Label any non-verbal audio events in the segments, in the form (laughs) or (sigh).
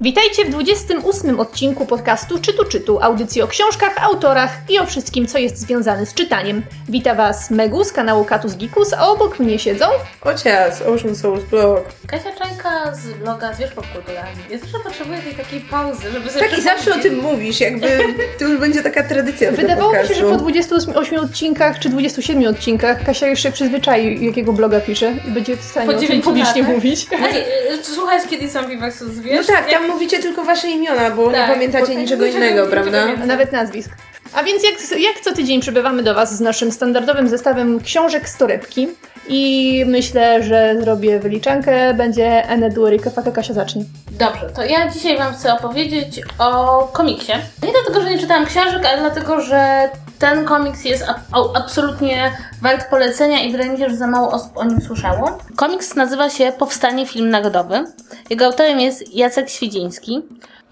Witajcie w 28 odcinku podcastu Czytu Czytu, audycji o książkach, autorach i o wszystkim, co jest związane z czytaniem. Wita Was Megu z kanału Katus Gikus, a obok mnie siedzą... Ocias, Ocean Souls Blog. Kasia Czajka z bloga Zwierz Popkulturalny. Ja zawsze potrzebuję tej takiej pauzy, żeby sobie Tak i zawsze o tym mówisz, jakby to już będzie taka tradycja Wydawało mi się, że po 28 odcinkach czy 27 odcinkach Kasia już się przyzwyczai, jakiego bloga pisze i będzie w stanie Po o tym publicznie latach? mówić. Znaczy, Słuchaj, kiedy zombie vs. No zwierz? tak, tam mówicie tylko wasze imiona, bo Tak, nie pamiętacie bo niczego niczego innego, nie prawda? A nawet nazwisk. A więc jak, jak co tydzień przybywamy do Was z naszym standardowym zestawem książek z torebki i myślę, że zrobię wyliczankę, będzie Enedu Rikafaka Kasia zacznie. Dobrze, to ja dzisiaj Wam chcę opowiedzieć o komiksie. Nie dlatego, że nie czytałam książek, ale dlatego, że ten komiks jest ab- absolutnie wart polecenia i wydaje mi się, że za mało osób o nim słyszało. Komiks nazywa się Powstanie Film Narodowy. Jego autorem jest Jacek Świdziński.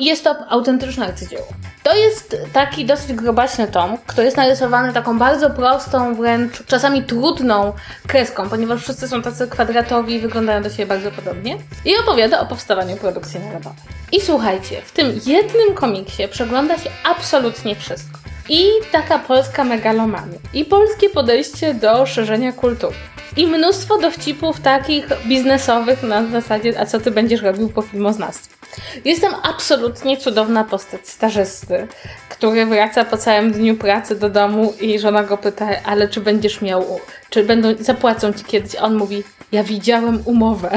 Jest to autentyczne arcydzieło. To jest taki dosyć grobaśny tom, który jest narysowany taką bardzo prostą, wręcz czasami trudną kreską, ponieważ wszyscy są tacy kwadratowi i wyglądają do siebie bardzo podobnie. I opowiada o powstawaniu produkcji narodowej. I słuchajcie, w tym jednym komiksie przegląda się absolutnie wszystko. I taka polska megalomania, i polskie podejście do szerzenia kultury. I mnóstwo dowcipów takich biznesowych na zasadzie, a co ty będziesz robił po filmoznawstwie. Jest tam absolutnie cudowna postać stażysty, który wraca po całym dniu pracy do domu i żona go pyta, ale czy będziesz miał, czy będą, zapłacą ci kiedyś? On mówi, ja widziałem umowę.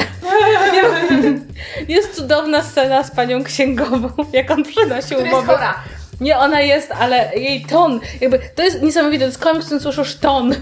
(laughs) Jest cudowna scena z panią księgową, jak on przynosi umowę. Nie, ona jest, ale jej ton, jakby, to jest niesamowite, to jest komiks, w którym słyszysz ton. (laughs)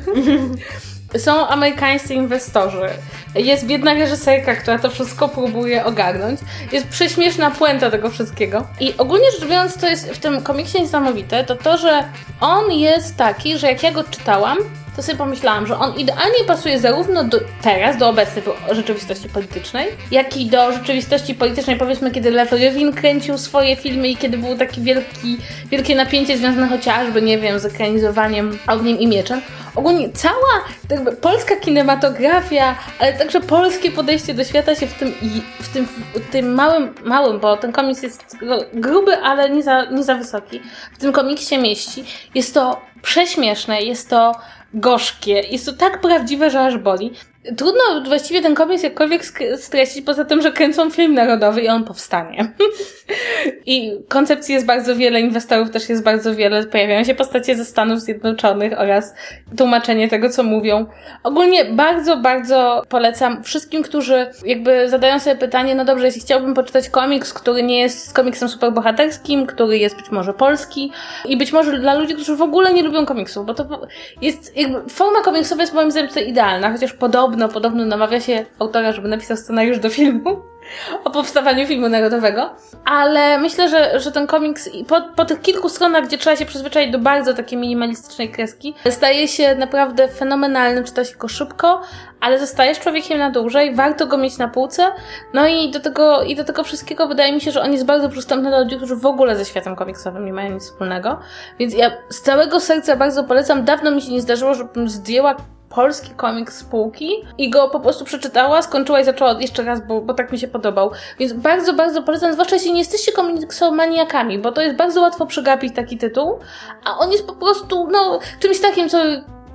Są amerykańscy inwestorzy. Jest biedna reżyserka, która to wszystko próbuje ogarnąć. Jest prześmieszna puenta tego wszystkiego. I ogólnie rzecz biorąc, co jest w tym komiksie niesamowite, to to, że on jest taki, że jak ja go czytałam, to sobie pomyślałam, że on idealnie pasuje zarówno do teraz, do obecnej rzeczywistości politycznej, jak i do rzeczywistości politycznej, powiedzmy, kiedy Lew Rywin kręcił swoje filmy i kiedy było takie wielki, wielkie napięcie związane chociażby, nie wiem, z ekranizowaniem Ogniem i Mieczem. Ogólnie cała jakby, polska kinematografia, ale także polskie podejście do świata się w tym, w tym, w tym małym, małym, bo ten komiks jest gru- gruby, ale nie za, nie za wysoki, w tym komiksie mieści. Jest to prześmieszne, jest to gorzkie, jest to tak prawdziwe, że aż boli. Trudno właściwie ten komiks jakkolwiek streścić, poza tym, że kręcą film narodowy i on powstanie. (laughs) I koncepcji jest bardzo wiele, inwestorów też jest bardzo wiele, pojawiają się postacie ze Stanów Zjednoczonych oraz tłumaczenie tego, co mówią. Ogólnie bardzo, bardzo polecam wszystkim, którzy jakby zadają sobie pytanie, no dobrze, jeśli chciałbym poczytać komiks, który nie jest komiksem superbohaterskim, który jest być może polski i być może dla ludzi, którzy w ogóle nie lubią komiksów, bo to jest jakby, forma komiksowa jest moim zdaniem idealna, chociaż podobno, podobno namawia się autora, żeby napisał scenariusz do filmu (laughs) o powstawaniu filmu narodowego, ale myślę, że, że ten komiks po, po tych kilku stronach, gdzie trzeba się przyzwyczaić do bardzo takiej minimalistycznej kreski, staje się naprawdę fenomenalny, czyta się go szybko, ale zostajesz człowiekiem na dłużej, warto go mieć na półce, no i do tego, i do tego wszystkiego wydaje mi się, że on jest bardzo przystępny dla ludzi, którzy w ogóle ze światem komiksowym nie mają nic wspólnego, więc ja z całego serca bardzo polecam, dawno mi się nie zdarzyło, żebym zdjęła polski komiks z półki i go po prostu przeczytała, skończyła i zaczęła jeszcze raz, bo, bo tak mi się podobał. Więc bardzo, bardzo polecam, zwłaszcza jeśli nie jesteście komiksomaniakami, bo to jest bardzo łatwo przegapić taki tytuł, a on jest po prostu, no, czymś takim, co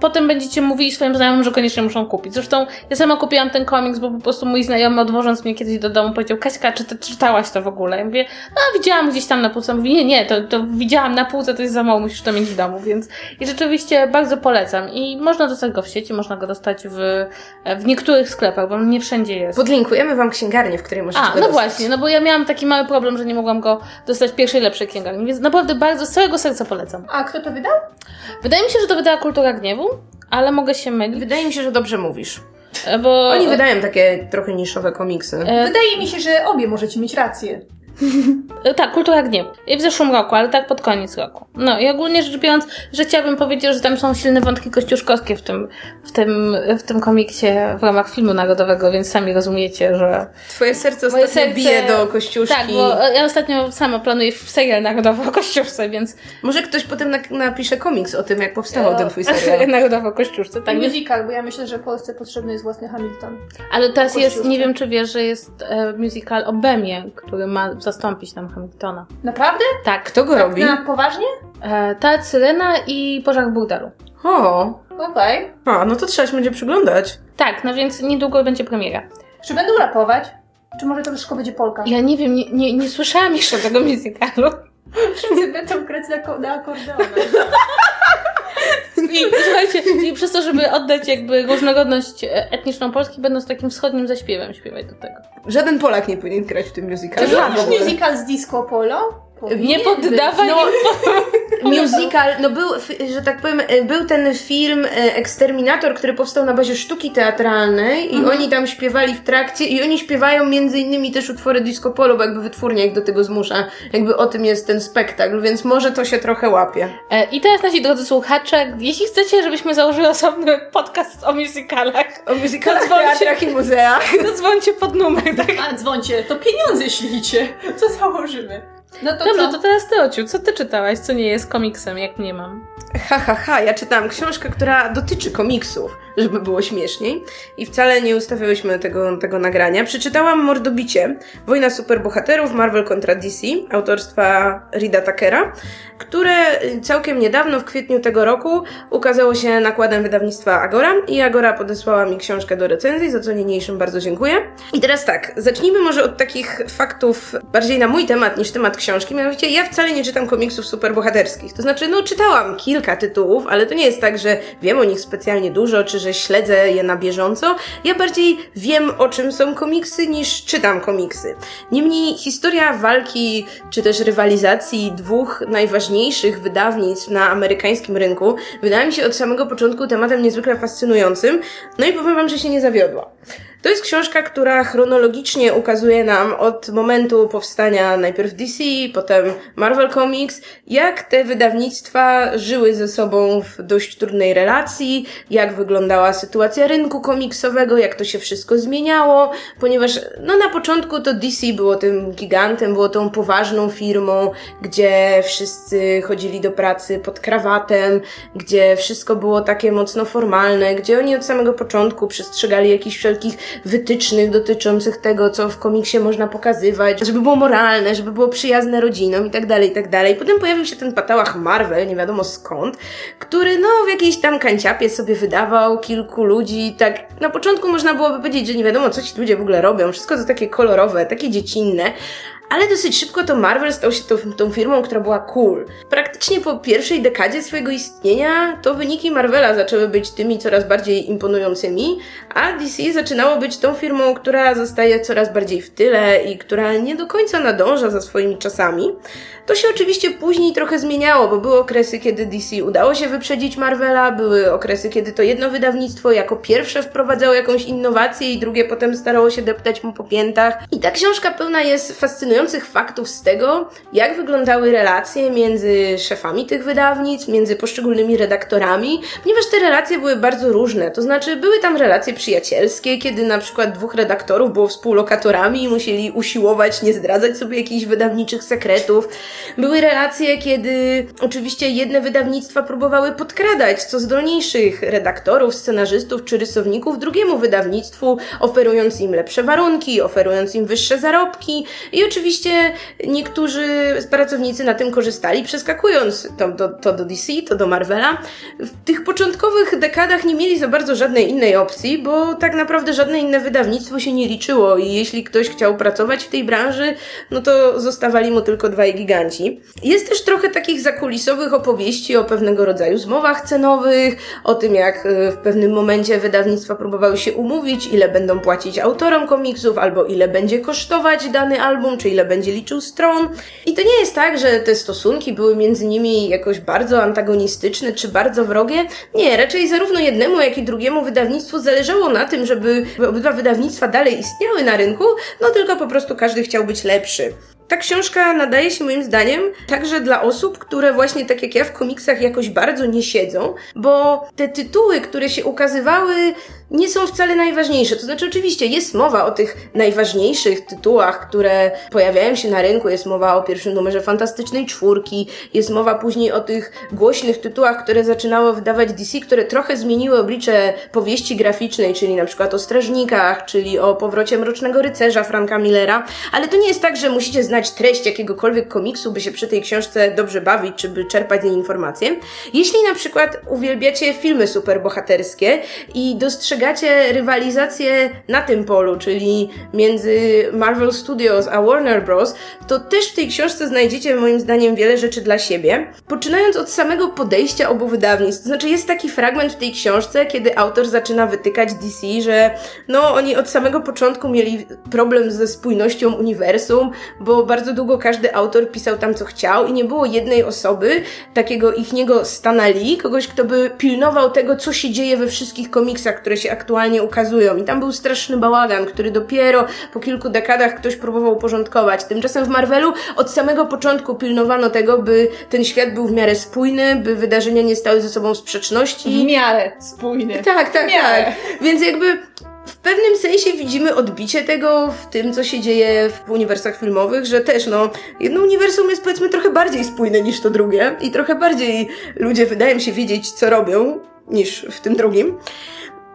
potem będziecie mówili swoim znajomym, że koniecznie muszą kupić. Zresztą ja sama kupiłam ten komiks, bo po prostu mój znajomy odwożąc mnie kiedyś do domu powiedział, Kaśka, czy ty czytałaś to w ogóle? Ja mówię, no widziałam gdzieś tam na półce. Mówi, nie, nie, to, to widziałam na półce, to jest za mało, musisz to mieć w domu, więc i rzeczywiście bardzo polecam. I można dostać go w sieci, można go dostać w, w niektórych sklepach, bo nie wszędzie jest. Podlinkujemy wam księgarnię, w której możecie A, go no dostać. właśnie, no bo ja miałam taki mały problem, że nie mogłam go dostać w pierwszej lepszej księgarni, więc naprawdę bardzo z całego serca polecam. A kto to wydał? Wydaje mi się, że to wydała Kultura Gniewu, ale mogę się mylić, Wydaje mi się, że dobrze mówisz. e, bo... Oni wydają takie trochę niszowe komiksy. e, Wydaje mi się, że obie możecie mieć rację. (laughs) Tak, Kultura Gniewu. I w zeszłym roku, ale tak pod koniec roku. No i ogólnie rzecz biorąc, że chciałabym powiedzieć, że tam są silne wątki kościuszkowskie w tym, w tym, w tym komiksie w ramach filmu narodowego, więc sami rozumiecie, że... Twoje serce ostatnio serce- bije do kościuszki. Tak, bo ja ostatnio sama planuję serial narodowy o kościuszce, więc... Może ktoś potem na- napisze komiks o tym, jak powstawał ten twój serial. (laughs) narodowy o kościuszce, tak. Tak, musical, bo ja myślę, że Polsce potrzebny jest własny Hamilton. Ale teraz jest, nie wiem czy wiesz, że jest e, musical o Bemie, który ma w zastąpić nam Hamiltona. Naprawdę? Tak. Kto go Tak robi? na poważnie? E, ta Syrena i Pożar w Burdelu. O, Okej. a, no to trzeba się będzie przyglądać. Tak, no więc niedługo będzie premiera. Czy będą rapować? Czy może to wszystko będzie Polka? Ja nie wiem, nie, nie, nie słyszałam jeszcze tego musicalu. Wszyscy będą grać na, na akordeonach. I słuchajcie, i przez to, żeby oddać jakby różnorodność e, etniczną Polski, będą z takim wschodnim zaśpiewem śpiewać do tego. Żaden Polak nie powinien grać w tym musicalu. Czy robisz musical z disco polo? Nie poddawaj, No, musical, no był, że tak powiem, e, był ten film e, Eksterminator, który powstał na bazie sztuki teatralnej i Mhm. oni tam śpiewali w trakcie i oni śpiewają między innymi też utwory disco polo, bo jakby wytwórnia ich do tego zmusza. Jakby o tym jest ten spektakl, więc może to się trochę łapie. E, I teraz nasi drodzy słuchacze, jeśli chcecie, żebyśmy założyli osobny podcast o musicalach, O musicalach, Pozwólcie. teatrach i muzeach. to dzwońcie pod numer, tak? A dzwońcie, to pieniądze ślicie. Co założymy? No to Dobrze, co? to teraz ty, Ociu, co ty czytałaś, co nie jest komiksem, jak nie mam? Ha, ha, ha, ja czytałam książkę, która dotyczy komiksów, żeby było śmieszniej i wcale nie ustawiałyśmy tego, tego nagrania. Przeczytałam Mordobicie, Wojna Superbohaterów, Marvel kontra DC, autorstwa Rida Takera, które całkiem niedawno, w kwietniu tego roku, ukazało się nakładem wydawnictwa Agora i Agora podesłała mi książkę do recenzji, za co niniejszym bardzo dziękuję. I teraz tak, zacznijmy może od takich faktów bardziej na mój temat niż temat książki, mianowicie ja wcale nie czytam komiksów superbohaterskich, to znaczy, no czytałam kilka tytułów, ale to nie jest tak, że wiem o nich specjalnie dużo, czy że śledzę je na bieżąco. Ja bardziej wiem, o czym są komiksy, niż czytam komiksy. Niemniej historia walki, czy też rywalizacji dwóch najważniejszych wydawnictw na amerykańskim rynku wydaje mi się od samego początku tematem niezwykle fascynującym, no i powiem wam, że się nie zawiodła. To jest książka, która chronologicznie ukazuje nam od momentu powstania najpierw DC, potem Marvel Comics, jak te wydawnictwa żyły ze sobą w dość trudnej relacji, jak wyglądała sytuacja rynku komiksowego, jak to się wszystko zmieniało, ponieważ no na początku to DC było tym gigantem, było tą poważną firmą, gdzie wszyscy chodzili do pracy pod krawatem, gdzie wszystko było takie mocno formalne, gdzie oni od samego początku przestrzegali jakichś wszelkich wytycznych dotyczących tego, co w komiksie można pokazywać, żeby było moralne, żeby było przyjazne rodzinom i tak dalej, i tak dalej. Potem pojawił się ten patałach Marvel, nie wiadomo skąd, który no w jakiejś tam kanciapie sobie wydawał kilku ludzi, tak na początku można byłoby powiedzieć, że nie wiadomo co ci ludzie w ogóle robią, wszystko to takie kolorowe, takie dziecinne, ale dosyć szybko to Marvel stał się tą, tą firmą, która była cool. Praktycznie po pierwszej dekadzie swojego istnienia to wyniki Marvela zaczęły być tymi coraz bardziej imponującymi, a DC zaczynało być tą firmą, która zostaje coraz bardziej w tyle i która nie do końca nadąża za swoimi czasami. To się oczywiście później trochę zmieniało, bo były okresy, kiedy DC udało się wyprzedzić Marvela, były okresy, kiedy to jedno wydawnictwo jako pierwsze wprowadzało jakąś innowację i drugie potem starało się deptać mu po piętach. I ta książka pełna jest fascynujących faktów z tego, jak wyglądały relacje między szefami tych wydawnictw, między poszczególnymi redaktorami, ponieważ te relacje były bardzo różne. To znaczy, były tam relacje przyjacielskie, kiedy na przykład dwóch redaktorów było współlokatorami i musieli usiłować nie zdradzać sobie jakichś wydawniczych sekretów. Były relacje, kiedy oczywiście jedne wydawnictwa próbowały podkradać co zdolniejszych redaktorów, scenarzystów czy rysowników drugiemu wydawnictwu, oferując im lepsze warunki, oferując im wyższe zarobki i oczywiście niektórzy pracownicy na tym korzystali, przeskakując to do, to do DC, to do Marvela. W tych początkowych dekadach nie mieli za bardzo żadnej innej opcji, bo tak naprawdę żadne inne wydawnictwo się nie liczyło i jeśli ktoś chciał pracować w tej branży, no to zostawali mu tylko dwaj giganci. Jest też trochę takich zakulisowych opowieści o pewnego rodzaju zmowach cenowych, o tym jak y, w pewnym momencie wydawnictwa próbowały się umówić, ile będą płacić autorom komiksów, albo ile będzie kosztować dany album, czy ile będzie liczył stron. I to nie jest tak, że te stosunki były między nimi jakoś bardzo antagonistyczne, czy bardzo wrogie. Nie, raczej zarówno jednemu, jak i drugiemu wydawnictwu zależało na tym, żeby obydwa wydawnictwa dalej istniały na rynku, no tylko po prostu każdy chciał być lepszy. Ta książka nadaje się moim zdaniem także dla osób, które właśnie tak jak ja w komiksach jakoś bardzo nie siedzą, bo te tytuły, które się ukazywały nie są wcale najważniejsze. To znaczy, oczywiście jest mowa o tych najważniejszych tytułach, które pojawiają się na rynku. Jest mowa o pierwszym numerze Fantastycznej Czwórki, jest mowa później o tych głośnych tytułach, które zaczynało wydawać DC, które trochę zmieniły oblicze powieści graficznej, czyli na przykład o Strażnikach, czyli o powrocie Mrocznego Rycerza Franka Millera. Ale to nie jest tak, że musicie znać treść jakiegokolwiek komiksu, by się przy tej książce dobrze bawić, czy by czerpać z niej informacje. Jeśli na przykład uwielbiacie filmy superbohaterskie i dostrzegacie rywalizację na tym polu, czyli między Marvel Studios a Warner Bros., to też w tej książce znajdziecie moim zdaniem wiele rzeczy dla siebie. Poczynając od samego podejścia obu wydawnictw, to znaczy jest taki fragment w tej książce, kiedy autor zaczyna wytykać DC, że no oni od samego początku mieli problem ze spójnością uniwersum, bo bardzo długo każdy autor pisał tam co chciał i nie było jednej osoby, takiego ichniego Stana Lee, kogoś, kto by pilnował tego, co się dzieje we wszystkich komiksach, które się aktualnie ukazują. I tam był straszny bałagan, który dopiero po kilku dekadach ktoś próbował uporządkować. Tymczasem w Marvelu od samego początku pilnowano tego, by ten świat był w miarę spójny, by wydarzenia nie stały ze sobą w sprzeczności. W miarę spójny. Tak, tak, tak. Więc jakby w pewnym sensie widzimy odbicie tego w tym, co się dzieje w uniwersach filmowych, że też, no, jedno uniwersum jest powiedzmy trochę bardziej spójne niż to drugie i trochę bardziej ludzie wydają się wiedzieć, co robią, niż w tym drugim.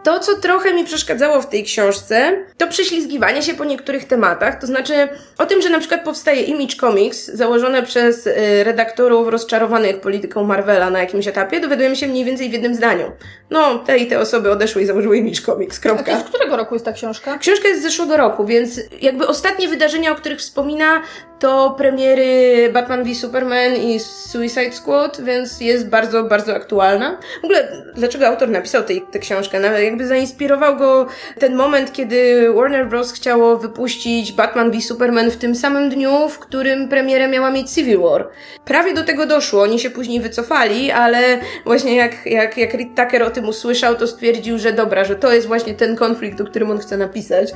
To, co trochę mi przeszkadzało w tej książce, to prześlizgiwanie się po niektórych tematach. To znaczy o tym, że na przykład powstaje Image Comics, założone przez y, redaktorów rozczarowanych polityką Marvela na jakimś etapie, dowiadujemy się mniej więcej w jednym zdaniu. No, te i te osoby odeszły i założyły Image Comics. Kropka. A to z którego roku jest ta książka? Książka jest z zeszłego roku, więc jakby ostatnie wydarzenia, o których wspomina, to premiery Batman v Superman i Suicide Squad, więc jest bardzo, bardzo aktualna. W ogóle, dlaczego autor napisał tę książkę? Nawet jakby zainspirował go ten moment, kiedy Warner Bros. chciało wypuścić Batman v Superman w tym samym dniu, w którym premierę miała mieć Civil War. Prawie do tego doszło, oni się później wycofali, ale właśnie jak, jak, jak Reed Tucker o tym usłyszał, to stwierdził, że dobra, że to jest właśnie ten konflikt, o którym on chce napisać,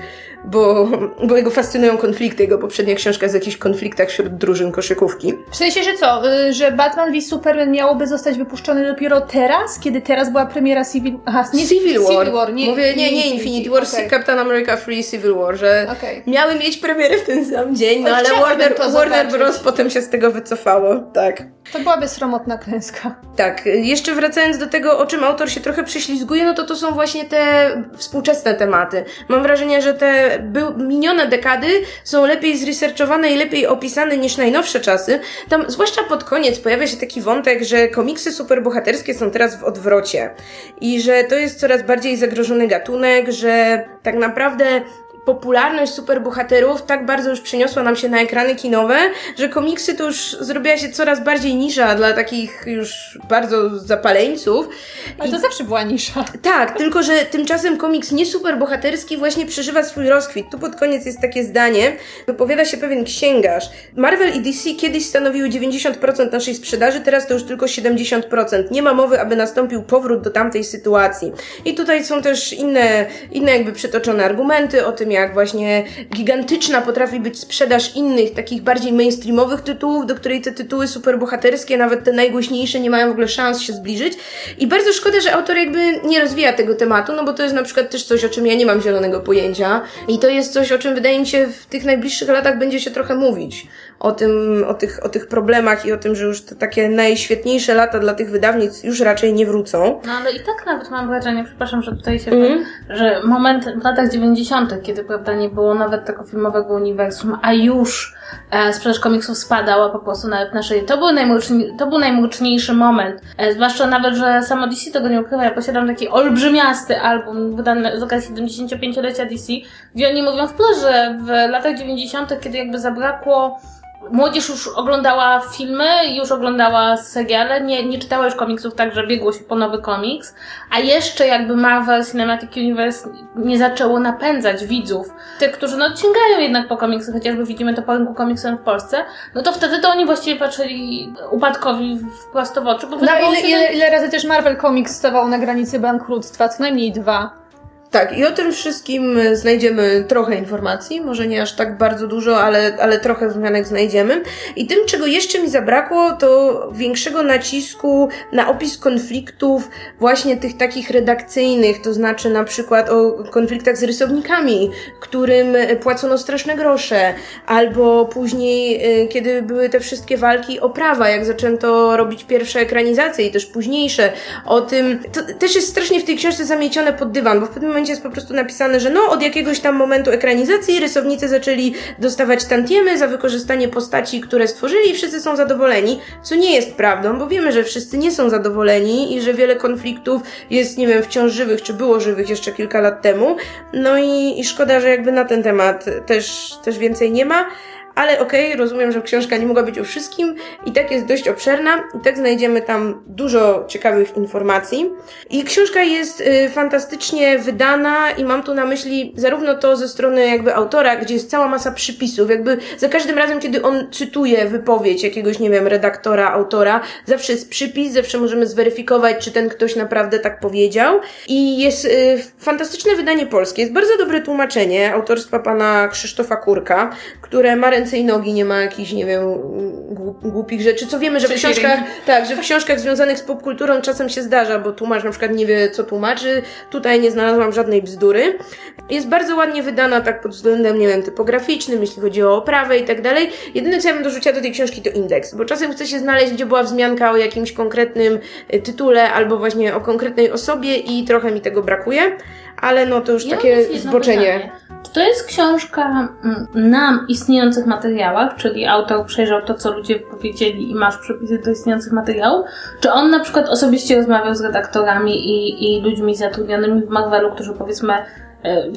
bo, bo jego fascynują konflikty, jego poprzednia książka jest jakiś konfliktach wśród drużyn koszykówki. W sensie, że co? Y, że Batman v Superman miałoby zostać wypuszczony dopiero teraz? Kiedy teraz była premiera Civil... Aha, nie Civil War. War nie, Mówię, nie, nie Infinity War, okay. Captain America Free Civil War, że okay. miały mieć premierę w ten sam dzień, no ale Warner, Warner Bros. potem się z tego wycofało, tak. To byłaby sromotna klęska. Tak, jeszcze wracając do tego, o czym autor się trochę prześlizguje, no to to są właśnie te współczesne tematy. Mam wrażenie, że te minione dekady są lepiej zresearchowane i lepiej opisane niż najnowsze czasy. Tam, zwłaszcza pod koniec, pojawia się taki wątek, że komiksy superbohaterskie są teraz w odwrocie i że to jest coraz bardziej zagrożony gatunek, że tak naprawdę popularność superbohaterów tak bardzo już przeniosła nam się na ekrany kinowe, że komiksy to już zrobiła się coraz bardziej nisza dla takich już bardzo zapaleńców. Ale I... to zawsze była nisza. Tak, tylko że tymczasem komiks nie superbohaterski właśnie przeżywa swój rozkwit. Tu pod koniec jest takie zdanie, wypowiada się pewien księgarz. Marvel i DC kiedyś stanowiły 90% naszej sprzedaży, teraz to już tylko 70%. Nie ma mowy, aby nastąpił powrót do tamtej sytuacji. I tutaj są też inne, inne jakby przytoczone argumenty o tym, jak właśnie gigantyczna potrafi być sprzedaż innych, takich bardziej mainstreamowych tytułów, do której te tytuły superbohaterskie, nawet te najgłośniejsze, nie mają w ogóle szans się zbliżyć. I bardzo szkoda, że autor jakby nie rozwija tego tematu, no bo to jest na przykład też coś, o czym ja nie mam zielonego pojęcia. I to jest coś, o czym wydaje mi się w tych najbliższych latach będzie się trochę mówić. O tym, o tych, o tych problemach i o tym, że już te takie najświetniejsze lata dla tych wydawnic już raczej nie wrócą. No ale i tak nawet mam wrażenie, przepraszam, że tutaj się, mm. że moment w latach 90., kiedy prawda nie było nawet tego filmowego uniwersum, a już e, sprzedaż komiksów spadała po prostu nawet na szyję. To był, najmocniej, to był najmocniejszy moment. E, zwłaszcza nawet, że samo DC tego nie ukrywa. Ja posiadam taki olbrzymiasty album wydany z okazji 75-lecia DC, gdzie oni mówią wprost, że w latach 90., kiedy jakby zabrakło młodzież już oglądała filmy, już oglądała seriale, nie, nie czytała już komiksów, także biegło się po nowy komiks, a jeszcze jakby Marvel Cinematic Universe nie zaczęło napędzać widzów, tych, którzy no sięgają jednak po komiksy, chociażby widzimy to po rynku komiksowym w Polsce, no to wtedy to oni właściwie patrzyli upadkowi wprost w oczy. Bo no ile, ile, ile razy też Marvel Comics stawał na granicy bankructwa? Co najmniej dwa. Tak, i o tym wszystkim znajdziemy trochę informacji, może nie aż tak bardzo dużo, ale, ale trochę wzmianek znajdziemy. I tym, czego jeszcze mi zabrakło, to większego nacisku na opis konfliktów, właśnie tych takich redakcyjnych, to znaczy na przykład o konfliktach z rysownikami, którym płacono straszne grosze, albo później, y, kiedy były te wszystkie walki o prawa, jak zaczęto robić pierwsze ekranizacje i też późniejsze, o tym, to też jest strasznie w tej książce zamiecione pod dywan, bo w pewnym momencie jest po prostu napisane, że no od jakiegoś tam momentu ekranizacji rysownicy zaczęli dostawać tantiemy za wykorzystanie postaci, które stworzyli i wszyscy są zadowoleni, co nie jest prawdą, bo wiemy, że wszyscy nie są zadowoleni i że wiele konfliktów jest, nie wiem, wciąż żywych, czy było żywych jeszcze kilka lat temu. No i, i szkoda, że jakby na ten temat też, też więcej nie ma ale okej, okay, rozumiem, że książka nie mogła być o wszystkim i tak jest dość obszerna i tak znajdziemy tam dużo ciekawych informacji. I książka jest y, fantastycznie wydana i mam tu na myśli zarówno to ze strony jakby autora, gdzie jest cała masa przypisów, jakby za każdym razem, kiedy on cytuje wypowiedź jakiegoś, nie wiem, redaktora, autora, zawsze jest przypis, zawsze możemy zweryfikować, czy ten ktoś naprawdę tak powiedział. I jest y, fantastyczne wydanie polskie, jest bardzo dobre tłumaczenie autorstwa pana Krzysztofa Kurka, które ma ręce i nogi, nie ma jakichś, nie wiem, głupich rzeczy, co wiemy, że w książkach, tak, że w książkach związanych z popkulturą czasem się zdarza, bo tłumacz na przykład nie wie, co tłumaczy. Tutaj nie znalazłam żadnej bzdury. Jest bardzo ładnie wydana tak pod względem, nie wiem, typograficznym, jeśli chodzi o oprawę i tak dalej. Jedyne, co ja bym dorzuciła do tej książki, to indeks, bo czasem chce się znaleźć, gdzie była wzmianka o jakimś konkretnym y, tytule albo właśnie o konkretnej osobie i trochę mi tego brakuje, ale no to już ja takie zboczenie. Czy to jest książka mm, na istniejących materiałach, czyli autor przejrzał to, co ludzie powiedzieli i masz przepisy do istniejących materiałów? Czy on na przykład osobiście rozmawiał z redaktorami i, i ludźmi zatrudnionymi w Marvelu, którzy powiedzmy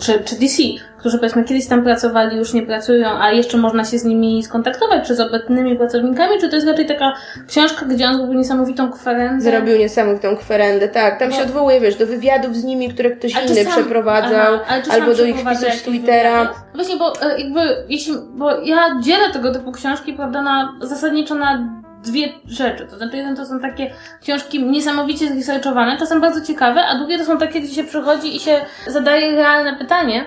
czy, czy DC, którzy powiedzmy kiedyś tam pracowali, już nie pracują, a jeszcze można się z nimi skontaktować, czy z obecnymi pracownikami, czy to jest raczej taka książka, gdzie on zrobił niesamowitą kwerendę? Zrobił niesamowitą kwerendę, tak. Tam no. się odwołuje, wiesz, do wywiadów z nimi, które ktoś inny sam, przeprowadzał, aha, albo do ich wpisów z Twittera. No właśnie, bo e, jakby, jeśli, bo ja dzielę tego typu książki, prawda, na, zasadniczo na dwie rzeczy. To znaczy, jeden to są takie książki niesamowicie zresearchowane, czasem bardzo ciekawe, a drugie to są takie, gdzie się przychodzi i się zadaje realne pytanie.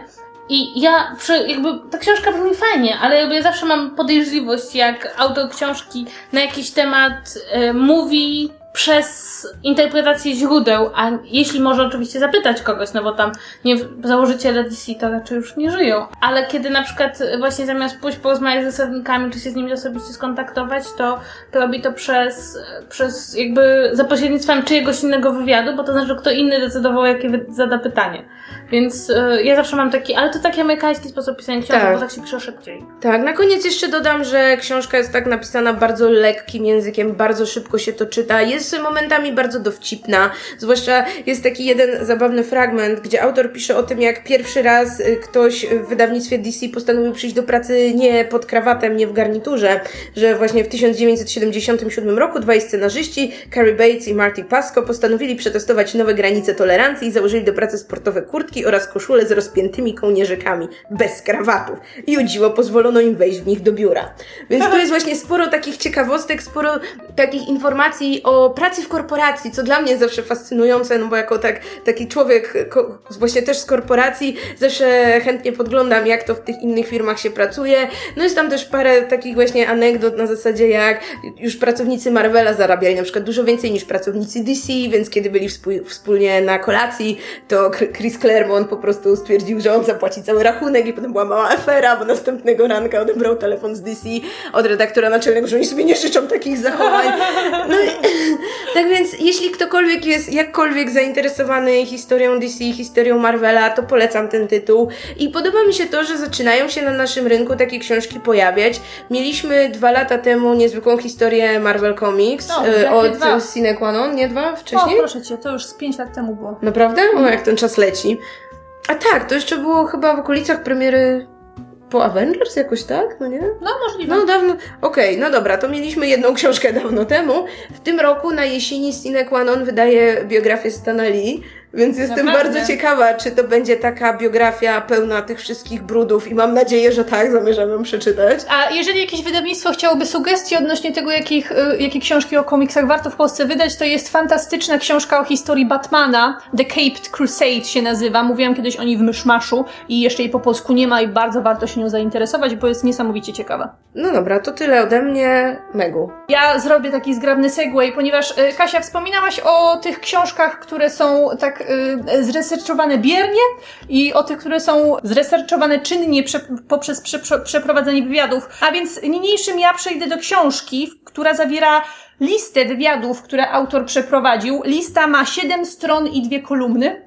I ja, przy, jakby, ta książka brzmi fajnie, ale jakby ja zawsze mam podejrzliwość, jak autor książki na jakiś temat y, mówi przez interpretację źródeł, a jeśli może oczywiście zapytać kogoś, no bo tam nie, założyciele DC to raczej już nie żyją, ale kiedy na przykład właśnie zamiast pójść porozmawiać z zasadnikami, czy się z nimi osobiście skontaktować, to, to robi to przez, przez jakby za pośrednictwem czyjegoś innego wywiadu, bo to znaczy, że kto inny decydował, jakie zada pytanie. Więc y, ja zawsze mam taki, ale to taki amerykański sposób pisania książek, tak. bo tak się pisze szybciej. Tak, na koniec jeszcze dodam, że książka jest tak napisana bardzo lekkim językiem, bardzo szybko się to czyta, jest momentami bardzo dowcipna, zwłaszcza jest taki jeden zabawny fragment, gdzie autor pisze o tym, jak pierwszy raz y, ktoś w wydawnictwie DC postanowił przyjść do pracy nie pod krawatem, nie w garniturze, że właśnie w 1977 roku dwaj scenarzyści, Carrie Bates i Marty Pasco, postanowili przetestować nowe granice tolerancji i założyli do pracy sportowe kurtki oraz koszule z rozpiętymi kołnierzykami, bez krawatów. I o dziwo pozwolono im wejść w nich do biura. Więc tu jest właśnie sporo takich ciekawostek, sporo takich informacji o pracy w korporacji, co dla mnie jest zawsze fascynujące, no bo jako tak, taki człowiek właśnie też z korporacji zawsze chętnie podglądam, jak to w tych innych firmach się pracuje. No jest tam też parę takich właśnie anegdot na zasadzie, jak już pracownicy Marvela zarabiali na przykład dużo więcej niż pracownicy DC, więc kiedy byli wspólnie na kolacji, to Chris Claremont bo on po prostu stwierdził, że on zapłaci cały rachunek i potem była mała afera, bo następnego ranka odebrał telefon z DC od redaktora naczelnego, że oni sobie nie życzą takich zachowań. No i, (laughs) tak więc, jeśli ktokolwiek jest jakkolwiek zainteresowany historią DC, historią Marvela, to polecam ten tytuł. I podoba mi się to, że zaczynają się na naszym rynku takie książki pojawiać. Mieliśmy dwa lata temu niezwykłą historię Marvel Comics no, y, od Cine Qua Non, nie dwa wcześniej? O, proszę cię, to już z pięć lat temu było. Naprawdę? O, jak ten czas leci. A tak, to jeszcze było chyba w okolicach premiery po Avengers jakoś tak, no nie? No możliwe. No dawno, okej, okay, no dobra, to mieliśmy jedną książkę dawno temu. W tym roku na jesieni Cine Qua Non wydaje biografię Stana Lee, Więc jestem Naprawdę? bardzo ciekawa, czy to będzie taka biografia pełna tych wszystkich brudów i mam nadzieję, że tak, zamierzam ją przeczytać. A jeżeli jakieś wydawnictwo chciałoby sugestii odnośnie tego, jakich, y, jakie książki o komiksach warto w Polsce wydać, to jest fantastyczna książka o historii Batmana, The Caped Crusade się nazywa. Mówiłam kiedyś o niej w Myszmaszu i jeszcze jej po polsku nie ma i bardzo warto się nią zainteresować, bo jest niesamowicie ciekawa. No dobra, to tyle ode mnie. Megu. Ja zrobię taki zgrabny segway, ponieważ y, Kasia, wspominałaś o tych książkach, które są tak y, zresearchowane biernie i o tych, które są zresearchowane czynnie prze, poprzez prze, prze, przeprowadzenie wywiadów. A więc niniejszym ja przejdę do książki, która zawiera listę wywiadów, które autor przeprowadził. Lista ma 7 stron i dwie kolumny.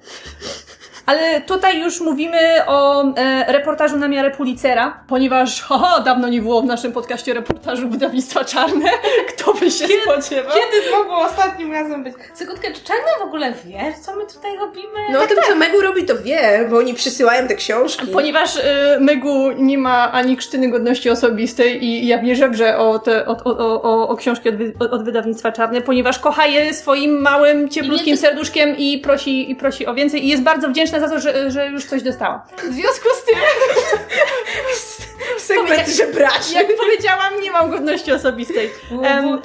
Ale tutaj już mówimy o e, reportażu na miarę Pulitzera, ponieważ (laughs) haha, dawno nie było w naszym podcaście reportażu wydawnictwa Czarne. (laughs) Kto by się spodziewał? Kiedy mogło ostatnim razem być? Sekundkę, czy Czarna w ogóle wie, co my tutaj robimy? No o tym, co Megu robi, to wie, bo oni przysyłają te książki. Ponieważ y, Megu nie ma ani krztyny godności osobistej i ja nie żebrze o, te, o, o, o, o książki od, wy, od wydawnictwa Czarne, ponieważ kocha je swoim małym, cieplutkim I serduszkiem i prosi, i prosi o więcej i jest bardzo wdzięczna za to, że, że już coś dostała. W związku z tym, Segment żebraczy. jak powiedziałam, nie mam godności osobistej. Em,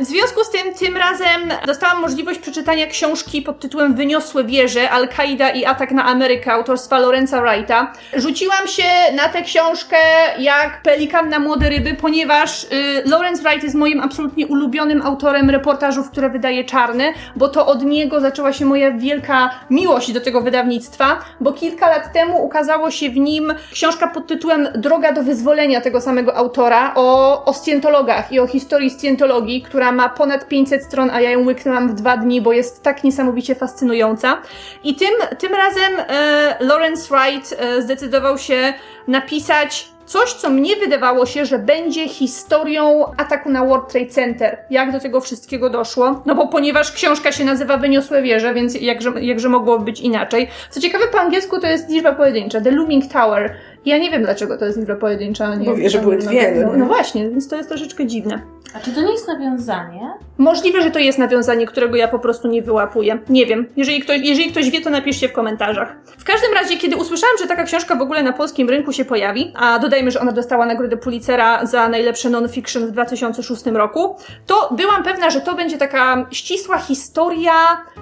W związku z tym, tym razem dostałam możliwość przeczytania książki pod tytułem Wyniosłe wieże, Al-Kaida i atak na Amerykę autorstwa Lorenza Wrighta. Rzuciłam się na tę książkę jak pelikan na młode ryby, ponieważ y, Lawrence Wright jest moim absolutnie ulubionym autorem reportażów, które wydaje Czarny, bo to od niego zaczęła się moja wielka miłość do tego wydawnictwa, bo kilka lat temu ukazało się w nim książka pod tytułem Droga do wyzwolenia tego samego autora o, o scjentologach i o historii scjentologii, która ma ponad 500 stron, a ja ją łyknęłam w dwa dni, bo jest tak niesamowicie fascynująca. I tym, tym razem e, Lawrence Wright e, zdecydował się napisać coś, co mnie wydawało się, że będzie historią ataku na World Trade Center. Jak do tego wszystkiego doszło? No bo ponieważ książka się nazywa Wyniosłe wieże, więc jakże, jakże mogło być inaczej. Co ciekawe, po angielsku to jest liczba pojedyncza, The Looming Tower. Ja nie wiem, dlaczego to jest liczba pojedyncza. a Nie Bo wieże no, były dwie, No, no nie? no właśnie, więc to jest troszeczkę dziwne. A czy to nie jest nawiązanie? Możliwe, że to jest nawiązanie, którego ja po prostu nie wyłapuję. Nie wiem. Jeżeli ktoś, jeżeli ktoś wie, to napiszcie w komentarzach. W każdym razie, kiedy usłyszałam, że taka książka w ogóle na polskim rynku się pojawi, a dodajmy, że ona dostała nagrodę Pulitzera za najlepsze non-fiction w 2006 roku, to byłam pewna, że to będzie taka ścisła historia